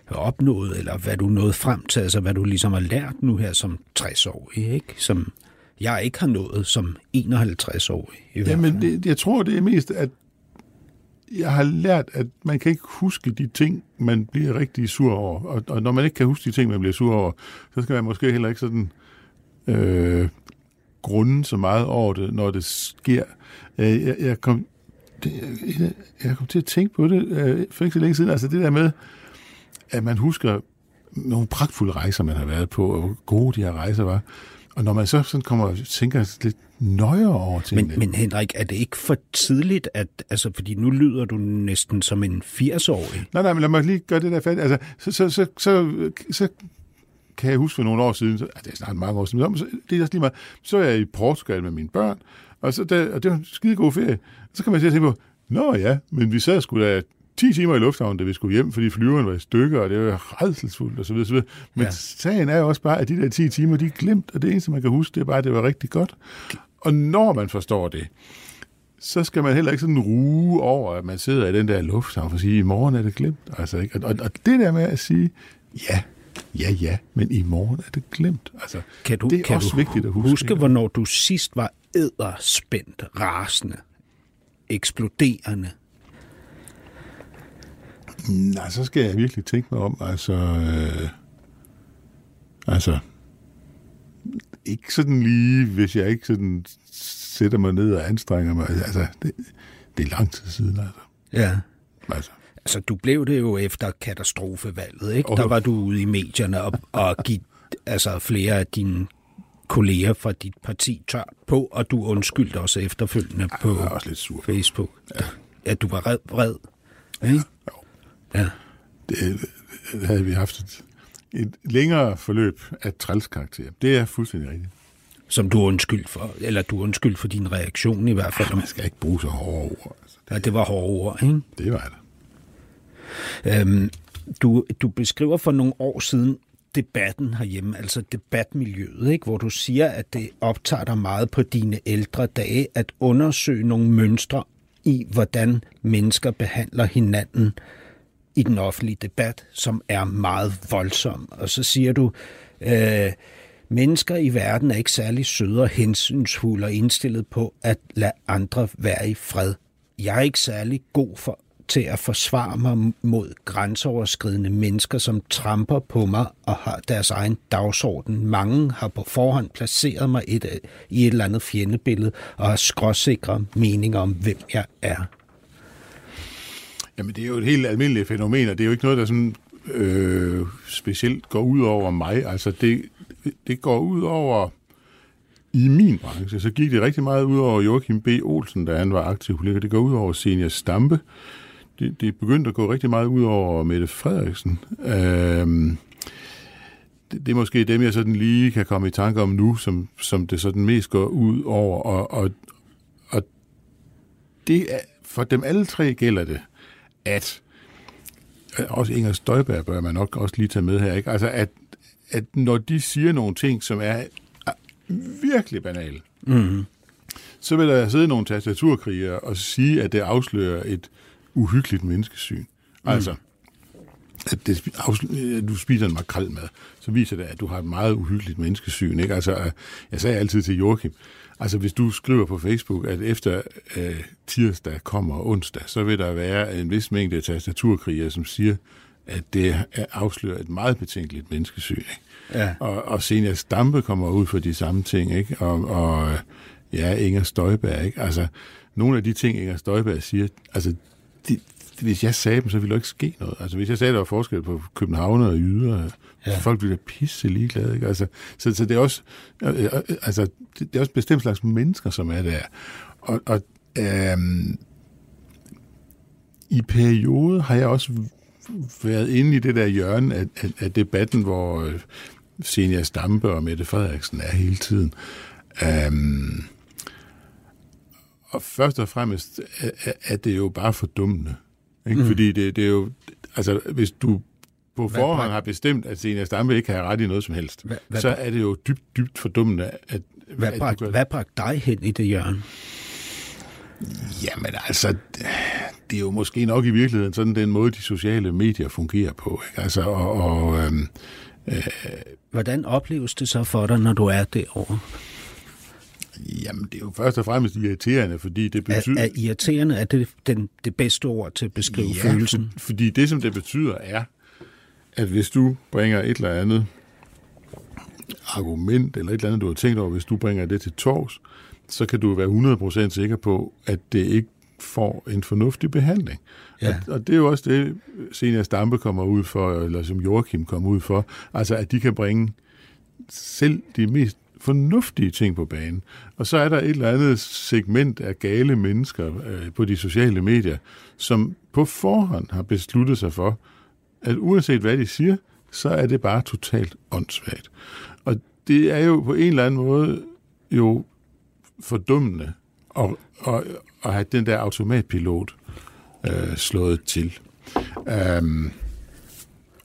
opnået, eller hvad du nåede frem til, altså hvad du ligesom har lært nu her som 60-årig, ikke? Som jeg ikke har nået som 51-årig. Jamen, det, jeg tror, det er mest, at jeg har lært, at man kan ikke huske de ting, man bliver rigtig sur over. Og, og når man ikke kan huske de ting, man bliver sur over, så skal man måske heller ikke sådan øh, grunde så meget over det, når det sker. Øh, jeg, jeg, kom, det, jeg, jeg kom til at tænke på det øh, for ikke så længe siden. Altså det der med, at man husker nogle pragtfulde rejser, man har været på, og hvor gode de her rejser var. Og når man så sådan kommer og tænker lidt nøjere over tingene. Men, men Henrik, er det ikke for tidligt, at, altså, fordi nu lyder du næsten som en 80-årig. Nej, nej, men lad mig lige gøre det der fat. Altså, så, så, så, så, så kan jeg huske for nogle år siden, så, det er snart mange år siden, så, det er også lige meget, så er jeg i Portugal med mine børn, og, så, der, og det var en skide god ferie. Så kan man sige på, nå ja, men vi sad sgu da 10 timer i lufthavnen, da vi skulle hjem, fordi flyveren var i stykker, og det var redselsfuldt osv. osv. Men ja. sagen er jo også bare, at de der 10 timer, de er glemt, og det eneste, man kan huske, det er bare, at det var rigtig godt. Og når man forstår det, så skal man heller ikke sådan ruge over, at man sidder i den der lufthavn og siger, i morgen er det glemt. Altså, ikke? Og, og det der med at sige, ja, ja, ja, men i morgen er det glemt. Altså, kan du, det er kan også du vigtigt at huske. huske, hvornår du sidst var æderspændt, rasende, eksploderende? Nej, så skal jeg virkelig tænke mig om. Altså, øh, altså ikke sådan lige, hvis jeg ikke sådan sætter mig ned og anstrenger mig. Altså, det, det er lang tid siden, altså. Ja. Altså. Altså, du blev det jo efter katastrofevalget, ikke? Oh. Der var du ude i medierne og, og give altså, flere af dine kolleger fra dit parti tør på, og du undskyldte også efterfølgende ja, på også lidt sur. Facebook. Ja. ja, du var red, vred. Ikke? Ja. Jo. Ja. det, havde vi haft et, et længere forløb af trælskarakter. Det er fuldstændig rigtigt. Som du er undskyld for, eller du er undskyld for din reaktion i hvert fald. Ja, man skal ikke bruge så hårde ord. Altså, det, ja, det var hårde ord, ikke? Det var det. Øhm, du, du beskriver for nogle år siden debatten herhjemme, altså debatmiljøet, ikke? hvor du siger, at det optager dig meget på dine ældre dage at undersøge nogle mønstre i, hvordan mennesker behandler hinanden i den offentlige debat, som er meget voldsom. Og så siger du, øh, mennesker i verden er ikke særlig søde og hensynsfulde og indstillet på at lade andre være i fred. Jeg er ikke særlig god for til at forsvare mig mod grænseoverskridende mennesker, som tramper på mig og har deres egen dagsorden. Mange har på forhånd placeret mig et, i et eller andet fjendebillede og har skråsikre meninger om, hvem jeg er. Jamen, det er jo et helt almindeligt fænomen, og det er jo ikke noget, der sådan, øh, specielt går ud over mig. Altså, det, det går ud over i min branche, så gik det rigtig meget ud over Joachim B. Olsen, da han var aktiv politiker. Det går ud over Senior Stampe, det, det begyndte at gå rigtig meget ud over Mette Frederiksen. Øhm, det, det er måske dem, jeg sådan lige kan komme i tanke om nu, som, som det sådan mest går ud over. Og, og, og det er, for dem alle tre gælder det, at også Inger Støjberg bør man nok også lige tage med her, ikke? Altså, at, at når de siger nogle ting, som er virkelig banale, mm-hmm. så vil der sidde nogle tastaturkrigere og sige, at det afslører et uhyggeligt menneskesyn. Mm. Altså, at det, du spiser en makrel med, så viser det, at du har et meget uhyggeligt menneskesyn. Ikke? Altså, jeg sagde altid til Joachim, altså hvis du skriver på Facebook, at efter øh, tirsdag kommer onsdag, så vil der være en vis mængde tastaturkrigere, som siger, at det afslører et meget betænkeligt menneskesyn. Ikke? Ja. Og, og Senior Stampe kommer ud for de samme ting, ikke? Og, og ja, Inger Støjberg, ikke? Altså, nogle af de ting, Inger Støjberg siger, altså, det, hvis jeg sagde dem, så ville der ikke ske noget. Altså, hvis jeg sagde, at der var forskel på København og Yder, ja. folk ville pisse ligeglade. Ikke? Altså, så, så det er også, øh, øh, altså, det er også bestemt slags mennesker, som er der. Og, og øhm, i perioder har jeg også været inde i det der hjørne af, af, af debatten, hvor øh, Senior Stampe og Mette Frederiksen er hele tiden. Øhm, og først og fremmest er, er det jo bare fordummende. Ikke? Mm. Fordi det, det er jo... Altså, hvis du på forhånd har bestemt, at Senior Stampe ikke har ret i noget som helst, hvad, hvad, så er det jo dybt, dybt fordummende, at... Hvad, at bragt, hvad bragte dig hen i det hjørne? Jamen altså, det er jo måske nok i virkeligheden sådan den måde, de sociale medier fungerer på. Ikke? Altså, og, og, øhm, øh, Hvordan opleves det så for dig, når du er derovre? Jamen, det er jo først og fremmest irriterende, fordi det betyder... Er, er irriterende, er det den, det bedste ord til at beskrive ja, følelsen? For, fordi det, som det betyder, er, at hvis du bringer et eller andet argument, eller et eller andet, du har tænkt over, hvis du bringer det til tors, så kan du være 100% sikker på, at det ikke får en fornuftig behandling. Ja. Og, og det er jo også det, Senior Stampe kommer ud for, eller som Joachim kommer ud for, altså at de kan bringe selv de mest fornuftige ting på banen. Og så er der et eller andet segment af gale mennesker øh, på de sociale medier, som på forhånd har besluttet sig for, at uanset hvad de siger, så er det bare totalt åndssvagt. Og det er jo på en eller anden måde jo fordummende at, at, at have den der automatpilot øh, slået til. Um,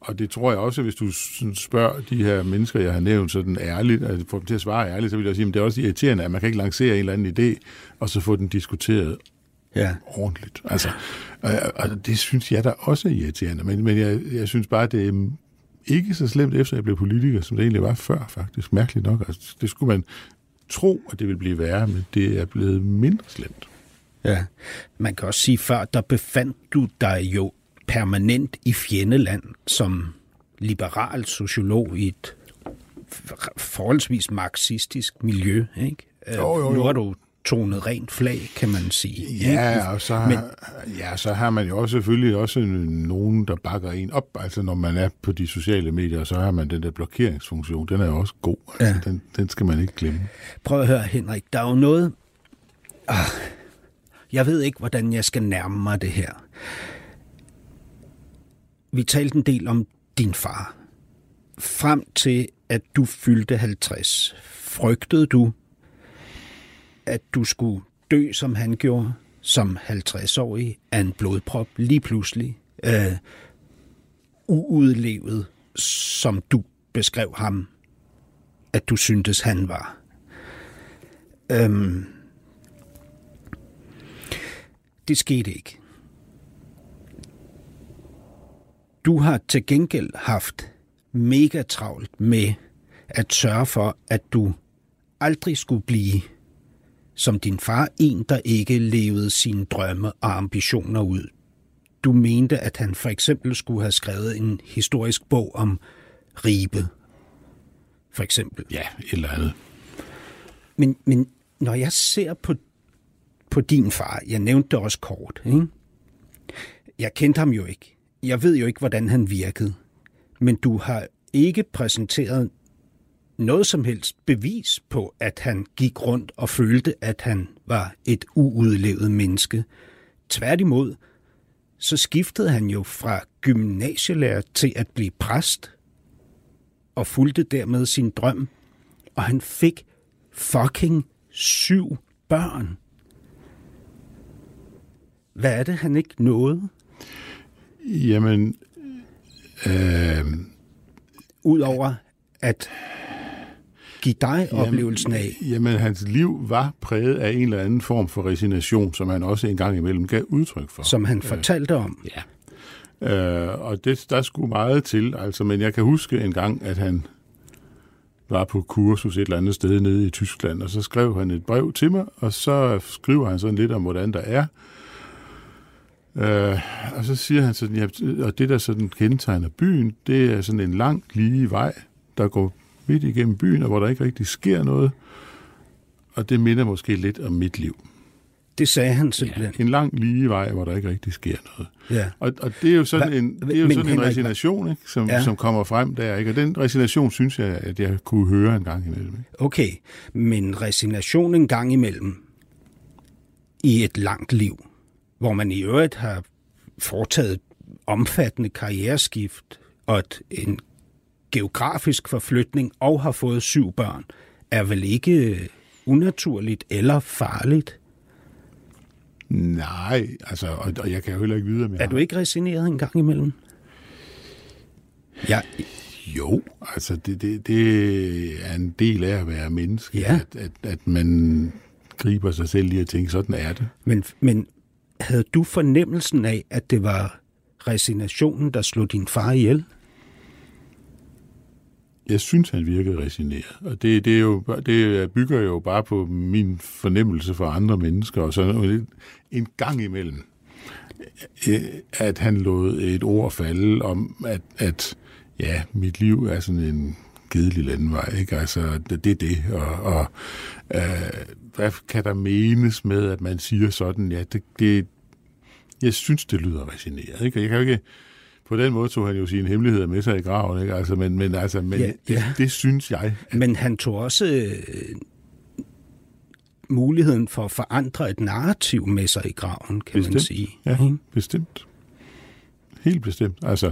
og det tror jeg også, hvis du spørger de her mennesker, jeg har nævnt, sådan ærligt, at få dem til at svare ærligt, så vil jeg sige, at det er også irriterende, at man kan ikke lancere en eller anden idé, og så få den diskuteret ja. ordentligt. Altså, og, og det synes jeg da også er irriterende, men, men jeg, jeg synes bare, det er ikke så slemt, efter jeg blev politiker, som det egentlig var før, faktisk. Mærkeligt nok. Altså, det skulle man tro, at det ville blive værre, men det er blevet mindre slemt. Ja, man kan også sige, før der befandt du dig jo permanent i fjendeland som liberal sociolog i et forholdsvis marxistisk miljø. Ikke? Jo, jo, jo. Nu har du tonet rent flag, kan man sige. Ja, ikke? og så har, Men, ja, så har man jo også selvfølgelig også nogen, der bakker en op. Altså når man er på de sociale medier, så har man den der blokeringsfunktion. Den er jo også god. Altså, ja. den, den skal man ikke glemme. Prøv at høre, Henrik. Der er jo noget... Ah, jeg ved ikke, hvordan jeg skal nærme mig det her vi talte en del om din far. Frem til, at du fyldte 50, frygtede du, at du skulle dø, som han gjorde, som 50-årig af en blodprop lige pludselig. Øh, uudlevet, som du beskrev ham, at du syntes, han var. Øhm, det skete ikke. Du har til gengæld haft mega travlt med at sørge for, at du aldrig skulle blive som din far en, der ikke levede sine drømme og ambitioner ud. Du mente, at han for eksempel skulle have skrevet en historisk bog om Ribe. For eksempel. Ja, et eller andet. Men, men når jeg ser på, på din far, jeg nævnte det også kort, ikke? jeg kendte ham jo ikke. Jeg ved jo ikke, hvordan han virkede. Men du har ikke præsenteret noget som helst bevis på, at han gik rundt og følte, at han var et uudlevet menneske. Tværtimod, så skiftede han jo fra gymnasielærer til at blive præst, og fulgte dermed sin drøm, og han fik fucking syv børn. Hvad er det, han ikke nåede? Jamen, øh, Udover at give dig jamen, oplevelsen af, jamen, hans liv var præget af en eller anden form for resignation, som han også en gang imellem gav udtryk for. som han fortalte om. Ja. Øh, og det, der skulle meget til, altså, men jeg kan huske en gang, at han var på kursus et eller andet sted nede i Tyskland, og så skrev han et brev til mig, og så skriver han sådan lidt om, hvordan der er. Øh, og så siger han sådan, ja, og det der sådan kendetegner byen, det er sådan en lang, lige vej, der går midt igennem byen, og hvor der ikke rigtig sker noget. Og det minder måske lidt om mit liv. Det sagde han simpelthen. En lang lige vej, hvor der ikke rigtig sker noget. Ja. Og, og det er jo sådan Hva- en, det er jo men sådan en resignation, ikke, som, Ja. ja. som kommer frem der. Ikke? Og den resignation synes jeg, at jeg kunne høre en gang imellem. Ikke? Okay, men resignation en gang imellem i et langt liv, hvor man i øvrigt har foretaget et omfattende karriereskift og et, en geografisk forflytning og har fået syv børn, er vel ikke unaturligt eller farligt? Nej, altså, og, og jeg kan jo heller ikke vide, om jeg Er du ikke resigneret en gang imellem? Ja, Jo, altså det, det, det er en del af at være menneske, Ja. at, at, at man griber sig selv i at tænke, sådan er det. men, men havde du fornemmelsen af, at det var resignationen, der slog din far ihjel? Jeg synes, han virkede resigneret, og det, det, er jo, det bygger jo bare på min fornemmelse for andre mennesker, og så en- gang imellem, øh, at han lod et ord falde om, at, at ja, mit liv er sådan en kedelig landvej, ikke? Altså, det, det er det, og, og øh, hvad kan der menes med, at man siger sådan, ja, det, det jeg synes, det lyder resigneret, ikke? Jeg kan jo ikke, på den måde tog han jo sine hemmeligheder med sig i graven, ikke? Altså, men, men, altså, men Ja, ja, det, det, synes jeg. Men han tog også øh, muligheden for at forandre et narrativ med sig i graven, kan man Bestemt. sige. Ja, Ikke? bestemt. Helt bestemt. Altså,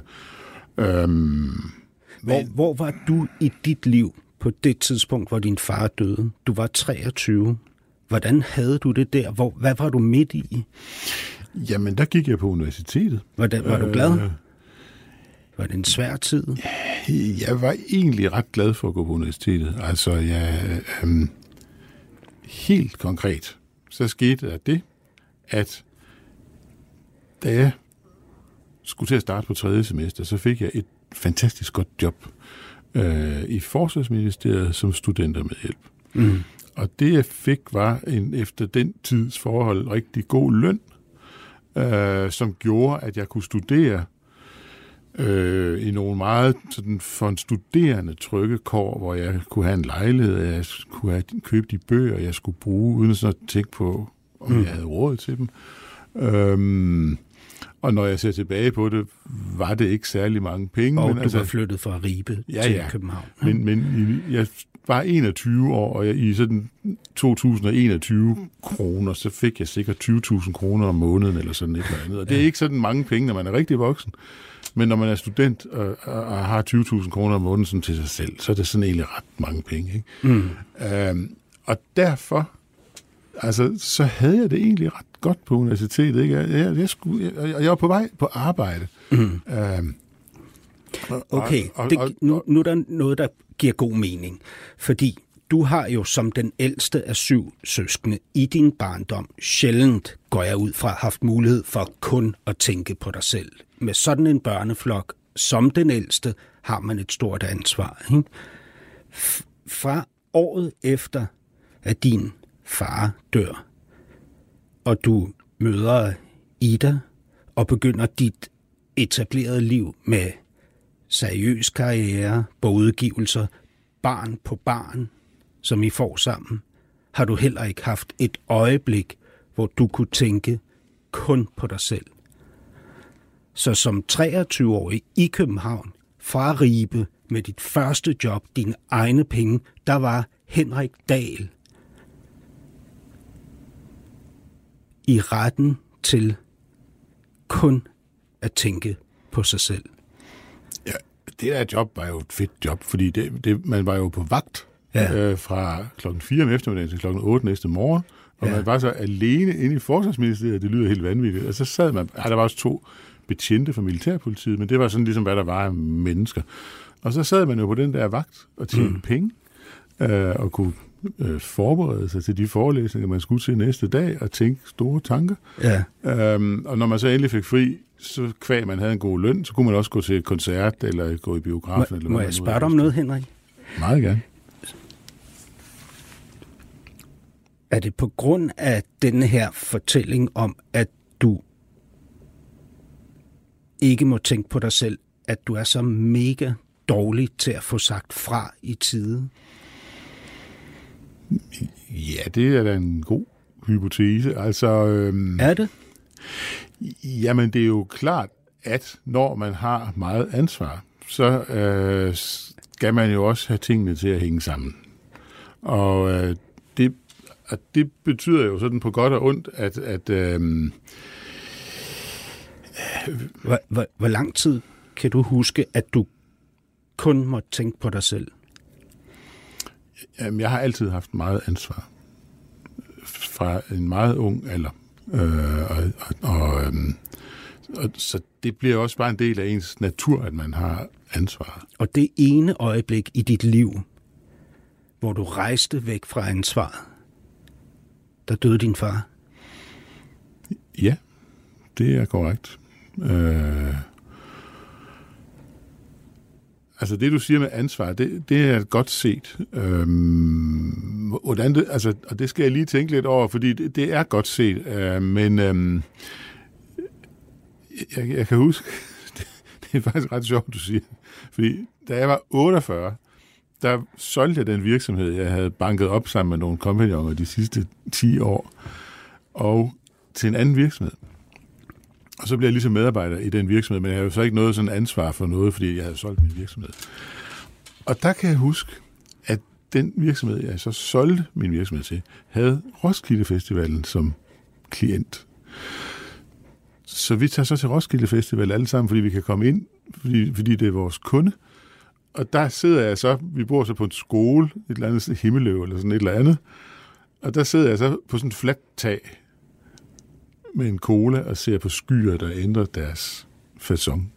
øhm, Hvor, hvor var du i dit liv på det tidspunkt, hvor din far døde? Du var 23. Hvordan havde du det der? Hvor, hvad var du midt i? jamen, der gik jeg på universitetet. Hvordan, var du glad? Øh, Var det en svær tid? Jeg var egentlig ret glad for at gå på universitetet. Altså, jeg, øhm, helt konkret, så skete der det, at da jeg skulle til at starte på tredje semester, så fik jeg et fantastisk godt job øh, i Forsvarsministeriet som studentermedhjælp. Mm. Og det jeg fik var en efter den tids forhold rigtig god løn, øh, som gjorde, at jeg kunne studere øh, i nogle meget sådan, for en studerende trygge kår, hvor jeg kunne have en lejlighed, og jeg kunne have, købe de bøger, jeg skulle bruge, uden sådan at tænke på, om mm. jeg havde råd til dem. Øhm, Og når jeg ser tilbage på det, var det ikke særlig mange penge. Og men du altså, var flyttet fra Ribe Ja, til ja. København. men, men jeg var 21 år, og jeg, i sådan 2021 kroner, så fik jeg sikkert 20.000 kroner om måneden, eller sådan et eller andet. Og det er ikke sådan mange penge, når man er rigtig voksen. Men når man er student og, og, og har 20.000 kroner om måneden sådan til sig selv, så er det sådan egentlig ret mange penge. Ikke? Mm. Øhm, og derfor, altså, så havde jeg det egentlig ret godt på universitetet. Ikke? Jeg, jeg, jeg, skulle, jeg, jeg var på vej på arbejde. Mm. Øhm, og- Okay, og- og- det, nu, nu er der noget, der giver god mening. Fordi du har jo som den ældste af syv søskende i din barndom sjældent, går jeg ud fra, haft mulighed for kun at tænke på dig selv. Med sådan en børneflok, som den ældste, har man et stort ansvar. Ikke? Fra året efter, at din far dør, og du møder Ida og begynder dit etablerede liv med seriøs karriere, bogudgivelser, barn på barn, som I får sammen, har du heller ikke haft et øjeblik, hvor du kunne tænke kun på dig selv. Så som 23-årig i København, fra Ribe, med dit første job, dine egne penge, der var Henrik Dahl i retten til kun at tænke på sig selv. Ja, det der job var jo et fedt job, fordi det, det, man var jo på vagt Ja. øh, fra klokken 4 om eftermiddagen til klokken 8 næste morgen, og Ja. man var så alene inde i forsvarsministeriet, det lyder helt vanvittigt, og så sad man, ja, der var også to betjente fra militærpolitiet, men det var sådan ligesom, hvad der var af mennesker. Og så sad man jo på den der vagt og tjente mm. penge, øh, og kunne øh, forberede sig til de forelæsninger, man skulle til næste dag, og tænke store tanker. Ja. Øhm, og når man så endelig fik fri, så kvæg man havde en god løn, så kunne man også gå til et koncert, eller gå i Må, biografen. eller må jeg spørge dig om noget, Henrik? Meget gerne. Er det på grund af denne her fortælling om, at du ikke må tænke på dig selv, at du er så mega dårlig til at få sagt fra i tide? Ja, det er da en god hypotese. Altså, øhm, Er det? jamen det er jo klart, at når man har meget ansvar, så øh, skal man jo også have tingene til at hænge sammen. Og øh, det, og det betyder jo sådan på godt og ondt, at, at øh, Hvor, hvor, hvor lang tid kan du huske, at du kun må tænke på dig selv? Jamen, jeg har altid haft meget ansvar. Fra en meget ung alder. Øh, og, og, og, øhm, og, så det bliver også bare en del af ens natur, at man har ansvar. Og det ene øjeblik i dit liv, hvor du rejste væk fra ansvaret, der døde din far. Ja, det er korrekt. Øh, altså det, du siger med ansvar, det, det er godt set. Øhm, hvordan det, altså, og det skal jeg lige tænke lidt over, fordi det, det er godt set. Øh, men øhm, jeg, jeg kan huske, det, det er faktisk ret sjovt, du siger. Fordi da jeg var 48, der solgte jeg den virksomhed, jeg havde banket op sammen med nogle kompagnoner de sidste 10 år, og til en anden virksomhed. Og så blev jeg ligesom medarbejder i den virksomhed, men jeg havde jo så ikke noget sådan ansvar for noget, fordi jeg havde solgt min virksomhed. Og der kan jeg huske, at den virksomhed, jeg så solgte min virksomhed til, havde Roskilde Festivalen som klient. Så vi tager så til Roskilde Festival alle sammen, fordi vi kan komme ind, fordi, fordi det er vores kunde. Og der sidder jeg så, vi bor så på en skole, et eller andet Himmeløv eller sådan et eller andet, og der sidder jeg så på sådan et fladt tag med en cola og ser på skyer, der ændrer deres fasong.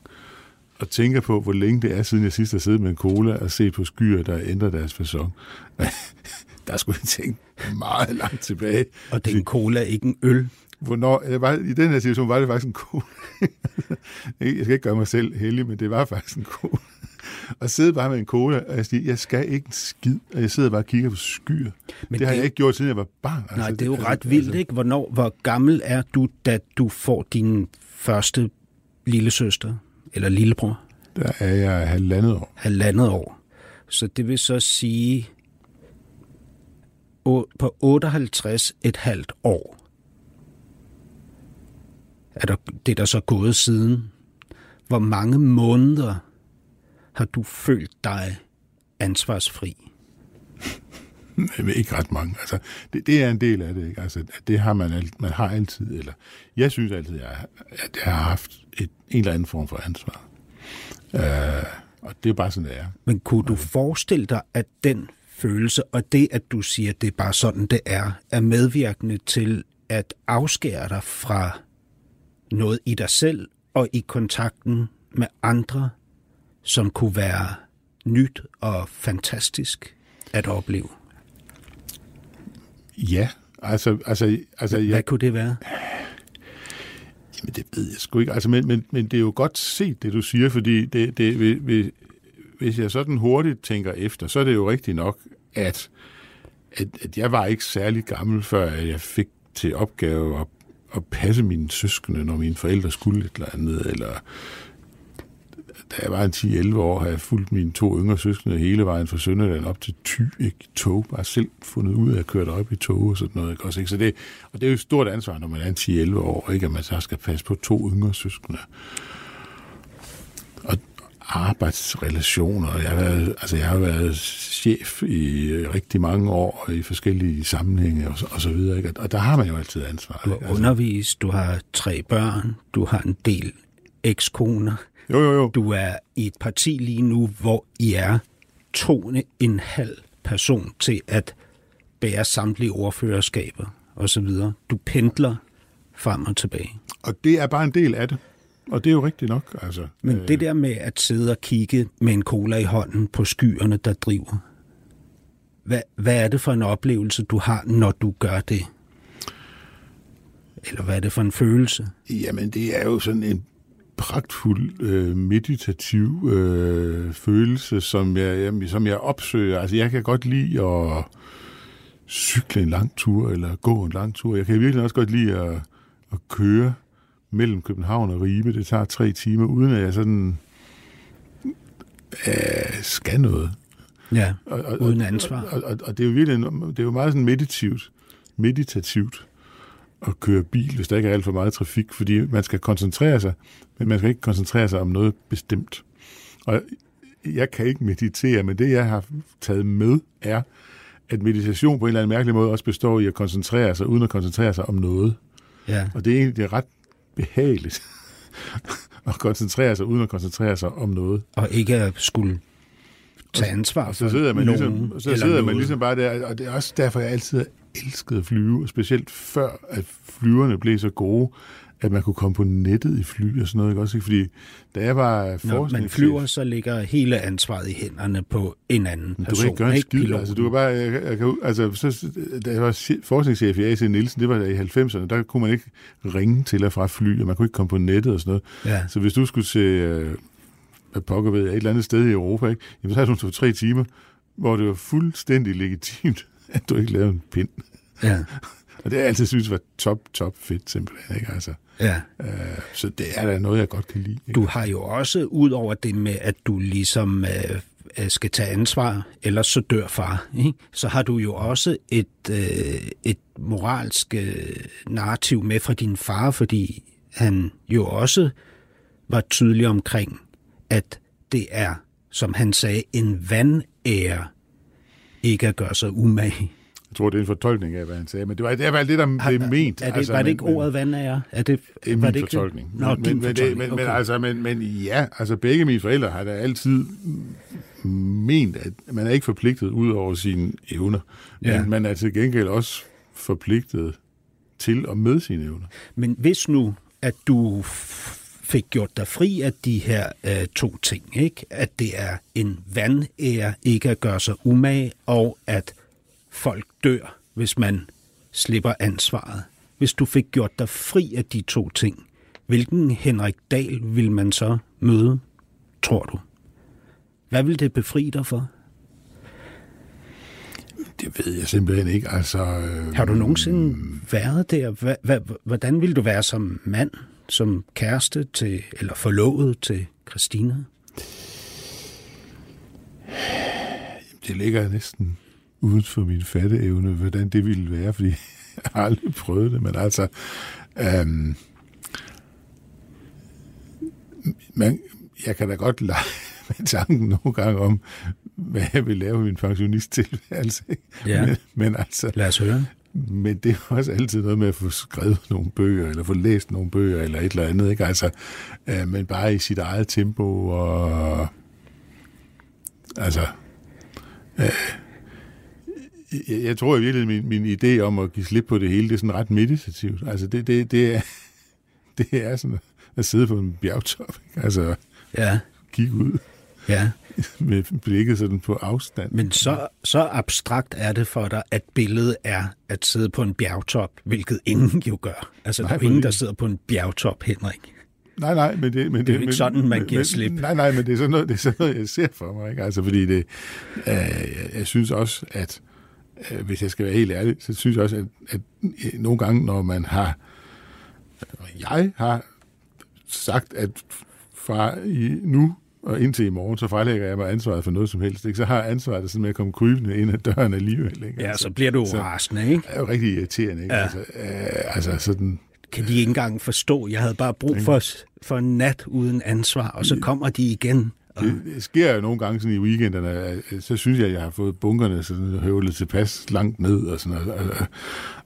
Og tænker på, hvor længe det er, siden jeg sidst har siddet med en cola og set på skyer, der ændrer deres fasong. der skulle jeg tænke meget langt tilbage. Og det er en cola, ikke en øl. Hvornår, jeg var, I den her situation var det faktisk en cola. jeg skal ikke gøre mig selv heldig, men det var faktisk en cola. Og sidde bare med en cola, og jeg siger, jeg skal ikke en skid, og jeg sidder bare og kigger på skyer. Men det, det har jeg ikke gjort, siden jeg var barn. Altså, Nej, det er jo ret vildt, ikke? Hvornår, hvor gammel er du, da du får din første lille søster, eller lillebror? Der er jeg halvandet år. Halvandet år. Så det vil så sige, på 58 et halvt år, er der, det er der så gået siden. Hvor mange måneder har du følt dig ansvarsfri? ikke ret mange. Altså, det, det er en del af det. Ikke? Altså, det har man, alt, man har altid, eller jeg synes altid, at jeg, at jeg har haft et, en eller anden form for ansvar. Uh, og det er bare sådan, det er. Men kunne du forestille dig, at den følelse, og det, at du siger, at det er bare sådan, det er, er medvirkende til at afskære dig fra noget i dig selv og i kontakten med andre, som kunne være nyt og fantastisk at opleve? Ja, altså... altså, altså Hvad jeg, kunne det være? Jamen, det ved jeg sgu ikke. Altså, men, men, men det er jo godt set, det du siger, fordi det, det, hvis, hvis jeg sådan hurtigt tænker efter, så er det jo rigtigt nok, at, at, at jeg var ikke særlig gammel, før jeg fik til opgave at, at passe mine søskende, når mine forældre skulle et eller andet, eller da jeg var en 10-11 år, har jeg fulgt mine to yngre søskende hele vejen fra Sønderland op til Thy, ikke? tog. Bare selv fundet ud af at køre op i tog og sådan noget. Ikke? Også, ikke? Så det, og det er jo et stort ansvar, når man er en 10-11 år, ikke? at man så skal passe på to yngre søskende. Og arbejdsrelationer. Jeg har været, altså jeg har været chef i rigtig mange år i forskellige sammenhænge og, og så videre. Ikke? Og der har man jo altid ansvar. Du har undervist, du har tre børn, du har en del ekskoner. Jo, jo, jo. Du er i et parti lige nu, hvor I er to en halv person til at bære samtlige ordførerskaber osv. Du pendler frem og tilbage. Og det er bare en del af det. Og det er jo rigtigt nok. Altså, Men øh... det der med at sidde og kigge med en cola i hånden på skyerne, der driver, hvad, hvad er det for en oplevelse, du har, når du gør det? Eller hvad er det for en følelse? Jamen, det er jo sådan en pragtfuld øh, meditativ øh, følelse, som jeg, jamen, som jeg opsøger. Altså, jeg kan godt lide at cykle en lang tur, eller gå en lang tur. Jeg kan virkelig også godt lide at, at køre mellem København og Ribe. Det tager tre timer, uden at jeg sådan øh, skal noget. Ja, og, og, uden ansvar. Og, og, og det er jo virkelig det er jo meget sådan meditativt, meditativt at køre bil, hvis der ikke er alt for meget trafik, fordi man skal koncentrere sig, men man skal ikke koncentrere sig om noget bestemt. Og jeg kan ikke meditere, men det jeg har taget med er, at meditation på en eller anden mærkelig måde også består i at koncentrere sig, uden at koncentrere sig om noget. Ja. Og det er egentlig ret behageligt at koncentrere sig, uden at koncentrere sig om noget. Og ikke at skulle tage ansvar og så sidder man ligesom, så sidder man ligesom bare der, og det er også derfor, jeg altid elsket at flyve, specielt før, at flyverne blev så gode, at man kunne komme på nettet i fly og sådan noget, ikke også? Fordi da jeg var Når man flyver, så ligger hele ansvaret i hænderne på en anden person. Du kan ikke gøre en skid, altså. Du kan bare, jeg, jeg kan, altså, så, da jeg var forskningschef i AC Nielsen, det var der i 90'erne, der kunne man ikke ringe til og fra fly, og man kunne ikke komme på nettet og sådan noget. Ja. Så hvis du skulle se, uh, hvad pokker ved, et eller andet sted i Europa, ikke? Jamen, så havde du tre timer, hvor det var fuldstændig legitimt, at du ikke lavede en pind. Ja. og det har jeg altid synes var top, top fedt, simpelthen. Ikke? Altså, ja. øh, så det er da noget, jeg godt kan lide. Ikke? Du har jo også, ud over det med, at du ligesom øh, skal tage ansvar, ellers så dør far, ikke? så har du jo også et, øh, et moralsk øh, narrativ med fra din far, fordi han jo også var tydelig omkring, at det er, som han sagde, en vandære ikke at gøre sig umage. Jeg tror, det er en fortolkning af, hvad han sagde, men det var, det var det, der har, det er ment. Er det, altså, var det ikke men, ordet vandære? Er det, det er var min det fortolkning. Ikke? Nå, men, men, fortolkning. Men, okay. men, altså, men, men ja, altså begge mine forældre har da altid ment, at man er ikke forpligtet ud over sine evner, Ja. men man er til gengæld også forpligtet til og med sine evner. Men hvis nu, at du fik gjort dig fri af de her øh, to ting, ikke? at det er en vandære ikke at gøre sig umage, og at folk dør, hvis man slipper ansvaret. Hvis du fik gjort dig fri af de to ting, hvilken Henrik Dahl vil man så møde, tror du? Hvad vil det befri dig for? Det ved jeg simpelthen ikke. Altså, øh, Har du nogensinde været der? Hvordan vil du være som mand, som kæreste til, eller forlovet til Christina? Det ligger næsten uden for min fatteevne, hvordan det ville være, fordi jeg har aldrig prøvet det, men altså, øhm, man, jeg kan da godt lege med tanken nogle gange om, hvad jeg vil lave i min pensionisttilværelse. Ja. Men, men altså, Lad os høre. Men det er også altid noget med at få skrevet nogle bøger, eller få læst nogle bøger, eller et eller andet, ikke? Altså, øh, men bare i sit eget tempo, og altså, øh, jeg, jeg tror i virkeligheden, min, min idé om at give slip på det hele, det er sådan ret meditativt. Altså, det, det, det, er, det er sådan at sidde på en bjergtop, ikke? Altså, Ja, kigge ud ja. med blikket sådan på afstand. Men så, så abstrakt er det for dig, at billedet er at sidde på en bjergtop, hvilket ingen jo gør. Altså, Nej, der er ingen, der sidder på en bjergtop, Henrik. Nej, nej, men det, men Det er jo ikke men, sådan, man giver men, slip. Nej, nej, men det er sådan noget, det er sådan noget jeg ser for mig. Ikke? Altså, fordi det, øh, jeg, jeg synes også, at øh, hvis jeg skal være helt ærlig, så synes jeg også, at, at øh, nogle gange, når man har, og jeg har sagt, at fra i nu og indtil i morgen, så frelægger jeg mig ansvaret for noget som helst. Ikke? Så har jeg ansvaret sådan med at komme krybende ind ad døren alligevel. Ikke? Ja, så bliver du så- rasende, ikke? Det er jo rigtig irriterende. Ikke? Ja. Altså, øh, altså sådan, Kan de ikke engang forstå? Jeg havde bare brug for, for en nat uden ansvar, og så kommer de igen. Og, Det, det sker jo nogle gange sådan i weekenderne, at- så synes jeg, at jeg har fået bunkerne sådan høvlet tilpas langt ned, og sådan noget, og,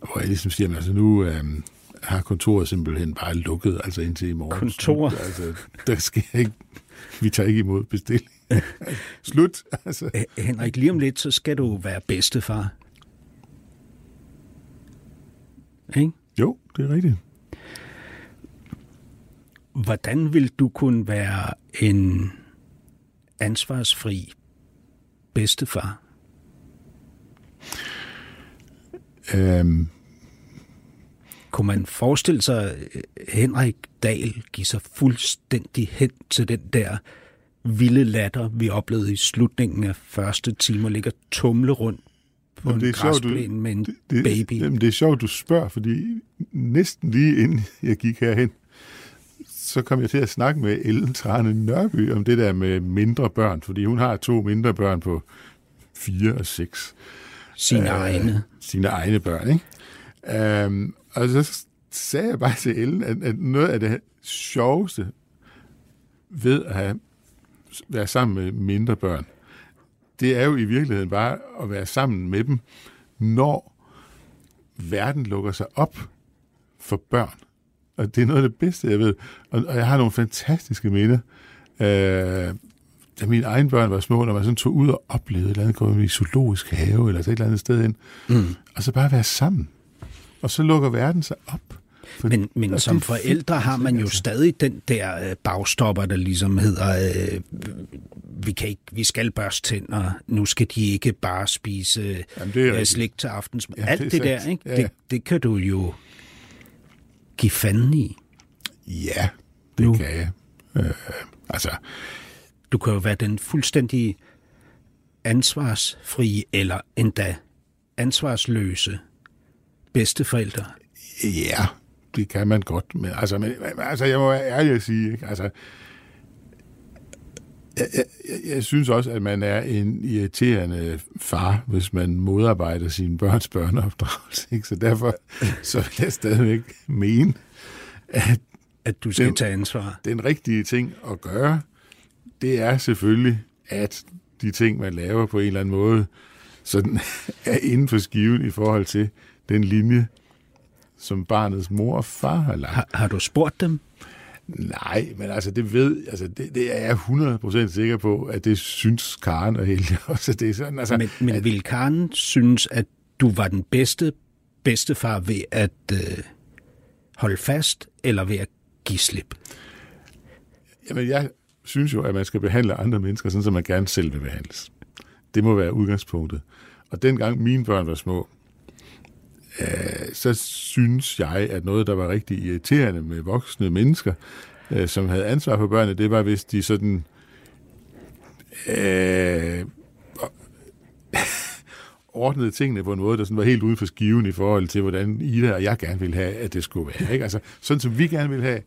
og, hvor jeg ligesom siger, altså nu øhm, har kontoret simpelthen bare lukket, altså indtil i morgen. Kontor? Altså, der sker ikke, vi tager ikke imod bestilling. Slut. Altså. Henrik, lige om lidt, så skal du være bedstefar. Ikke? Jo, det er rigtigt. Hvordan vil du kunne være en ansvarsfri bedstefar? Øhm, Kunne man forestille sig øh, Henrik Dahl give sig fuldstændig hen til den der vilde latter, vi oplevede i slutningen af første time, og ligger tumle rundt på Jamen, en det er sjovt, du- med en det, baby? Jamen, det er sjovt, du spørger, fordi næsten lige inden jeg gik herhen, så kom jeg til at snakke med Ellen Trane Nørby om det der med mindre børn, fordi hun har to mindre børn på fire og seks. Sine egne. Sine egne børn, ikke? Um, og så sagde jeg bare til Ellen, at, at noget af det sjoveste ved at have, være sammen med mindre børn, det er jo i virkeligheden bare at være sammen med dem, når verden lukker sig op for børn. Og det er noget af det bedste, jeg ved. Og, og jeg har nogle fantastiske minder. Øh, da mine egne børn var små, når man sådan tog ud og oplevede et eller andet, gå i zoologisk have, eller så et eller andet sted hen, mm. og så bare være sammen. Og så lukker verden sig op. For, Men, men som forældre har man jo altså. stadig den der øh, bagstopper, der ligesom hedder, øh, vi, kan ikke, vi skal børste tænder, nu skal de ikke bare spise Jamen, det er øh, slik til aftensmad. Alt det det, der, ikke? Ja. Det, det kan du jo give fanden i. Ja, det Nu. nu. kan jeg. Øh, altså, Du kan jo være den fuldstændig ansvarsfrie eller endda ansvarsløse bedsteforælder. Ja, det kan man godt. Men altså, men, altså jeg må være ærlig at sige, ikke? Altså, jeg, jeg, jeg- jeg synes også, at man er en irriterende far, hvis man modarbejder sine børns børneopdragelse. Ikke? Så derfor så vil jeg stadigvæk mene, at At du skal Det- tage ansvar. den rigtige ting at gøre, det er selvfølgelig, at de ting, man laver på en eller anden måde, sådan er inden for skiven i forhold til den linje, som barnets mor og far har lagt. Har, har du spurgt dem? Nej, men altså det ved, altså det, det er jeg 100% sikker på, at det synes Karen og Helge også. Det er sådan, altså, Men, men at, vil Karen synes, at du var den bedste bedstefar ved at øh, holde fast, eller ved at give slip? jamen, jeg synes jo, at man skal behandle andre mennesker, sådan som man gerne selv vil behandles. Det må være udgangspunktet. Og dengang mine børn var små, Øh, så synes jeg, at noget, der var rigtig irriterende med voksne mennesker, øh, som havde ansvar for børnene, det var, hvis de sådan... Øh, ordnede tingene på en måde, der sådan var helt uden for skiven i forhold til, hvordan Ida og jeg gerne ville have, at det skulle være. Ikke? Altså, sådan som vi gerne vil have,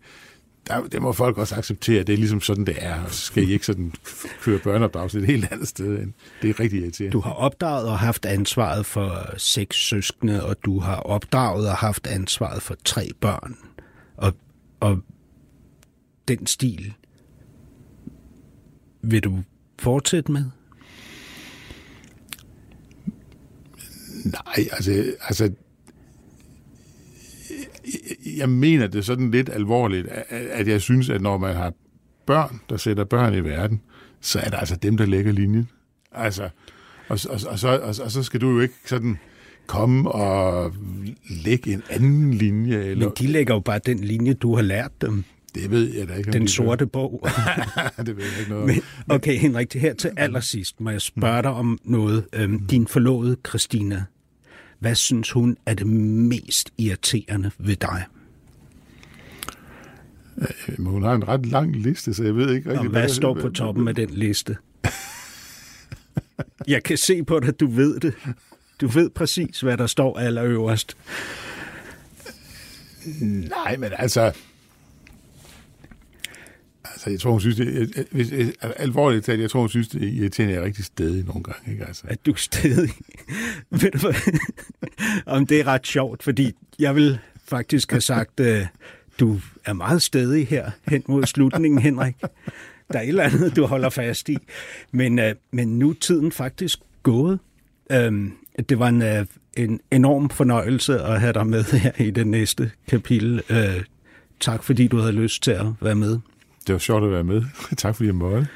der, det må folk også acceptere, det er ligesom sådan, det er, og så skal I ikke sådan køre børneopdragelse et helt andet sted. End. Det er rigtig irriterende. Du har opdraget og haft ansvaret for seks søskende, og du har opdraget og haft ansvaret for tre børn. Og, og den stil vil du fortsætte med? Nej, altså, altså jeg mener det sådan lidt alvorligt, at jeg synes, at når man har børn, der sætter børn i verden, så er det altså dem, der lægger linjen. Altså, og, og, og, så, og, og så skal du jo ikke sådan komme og lægge en anden linje. Eller... Men de lægger jo bare den linje, du har lært dem. Det ved jeg da ikke. Den sorte gør. bog. det ved jeg ikke noget Men, okay, Henrik, her til allersidst må jeg spørge dig om noget. Øhm, din forlovede, Christina, hvad synes hun er det mest irriterende ved dig? Men hun har en ret lang liste, så jeg ved ikke rigtig... Og hvad, hvad står på toppen af den liste? Jeg kan se på dig, du ved det. Du ved præcis, hvad der står allerøverst. Nej, men altså... Altså, jeg tror, hun synes, det, er, hvis, alvorligt talt, jeg tror, hun synes, det er irriterende, jeg er rigtig stedig nogle gange. Ikke? Altså. At du er stedig? Ved du hvad? Om det er ret sjovt, fordi jeg vil faktisk have sagt, uh, du er meget stedig her hen mod slutningen, Henrik. Der er et eller andet, du holder fast i. Men, uh, men nu er tiden faktisk gået. Um, det var en, uh, en enorm fornøjelse at have dig med her i det næste kapitel. Uh, tak fordi du havde lyst til at være med. Det var sjovt at være med. tak fordi jeg måtte.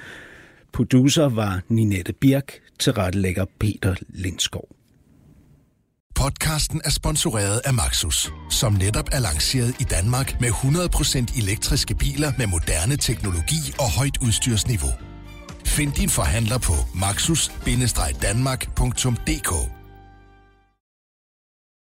Producer var Ninette Birk, tilrettelægger Peter Lindskov. Podcasten er sponsoreret af Maxus, som netop er lanceret i Danmark med 100% elektriske biler med moderne teknologi og højt udstyrsniveau. Find din forhandler på maxus-danmark.dk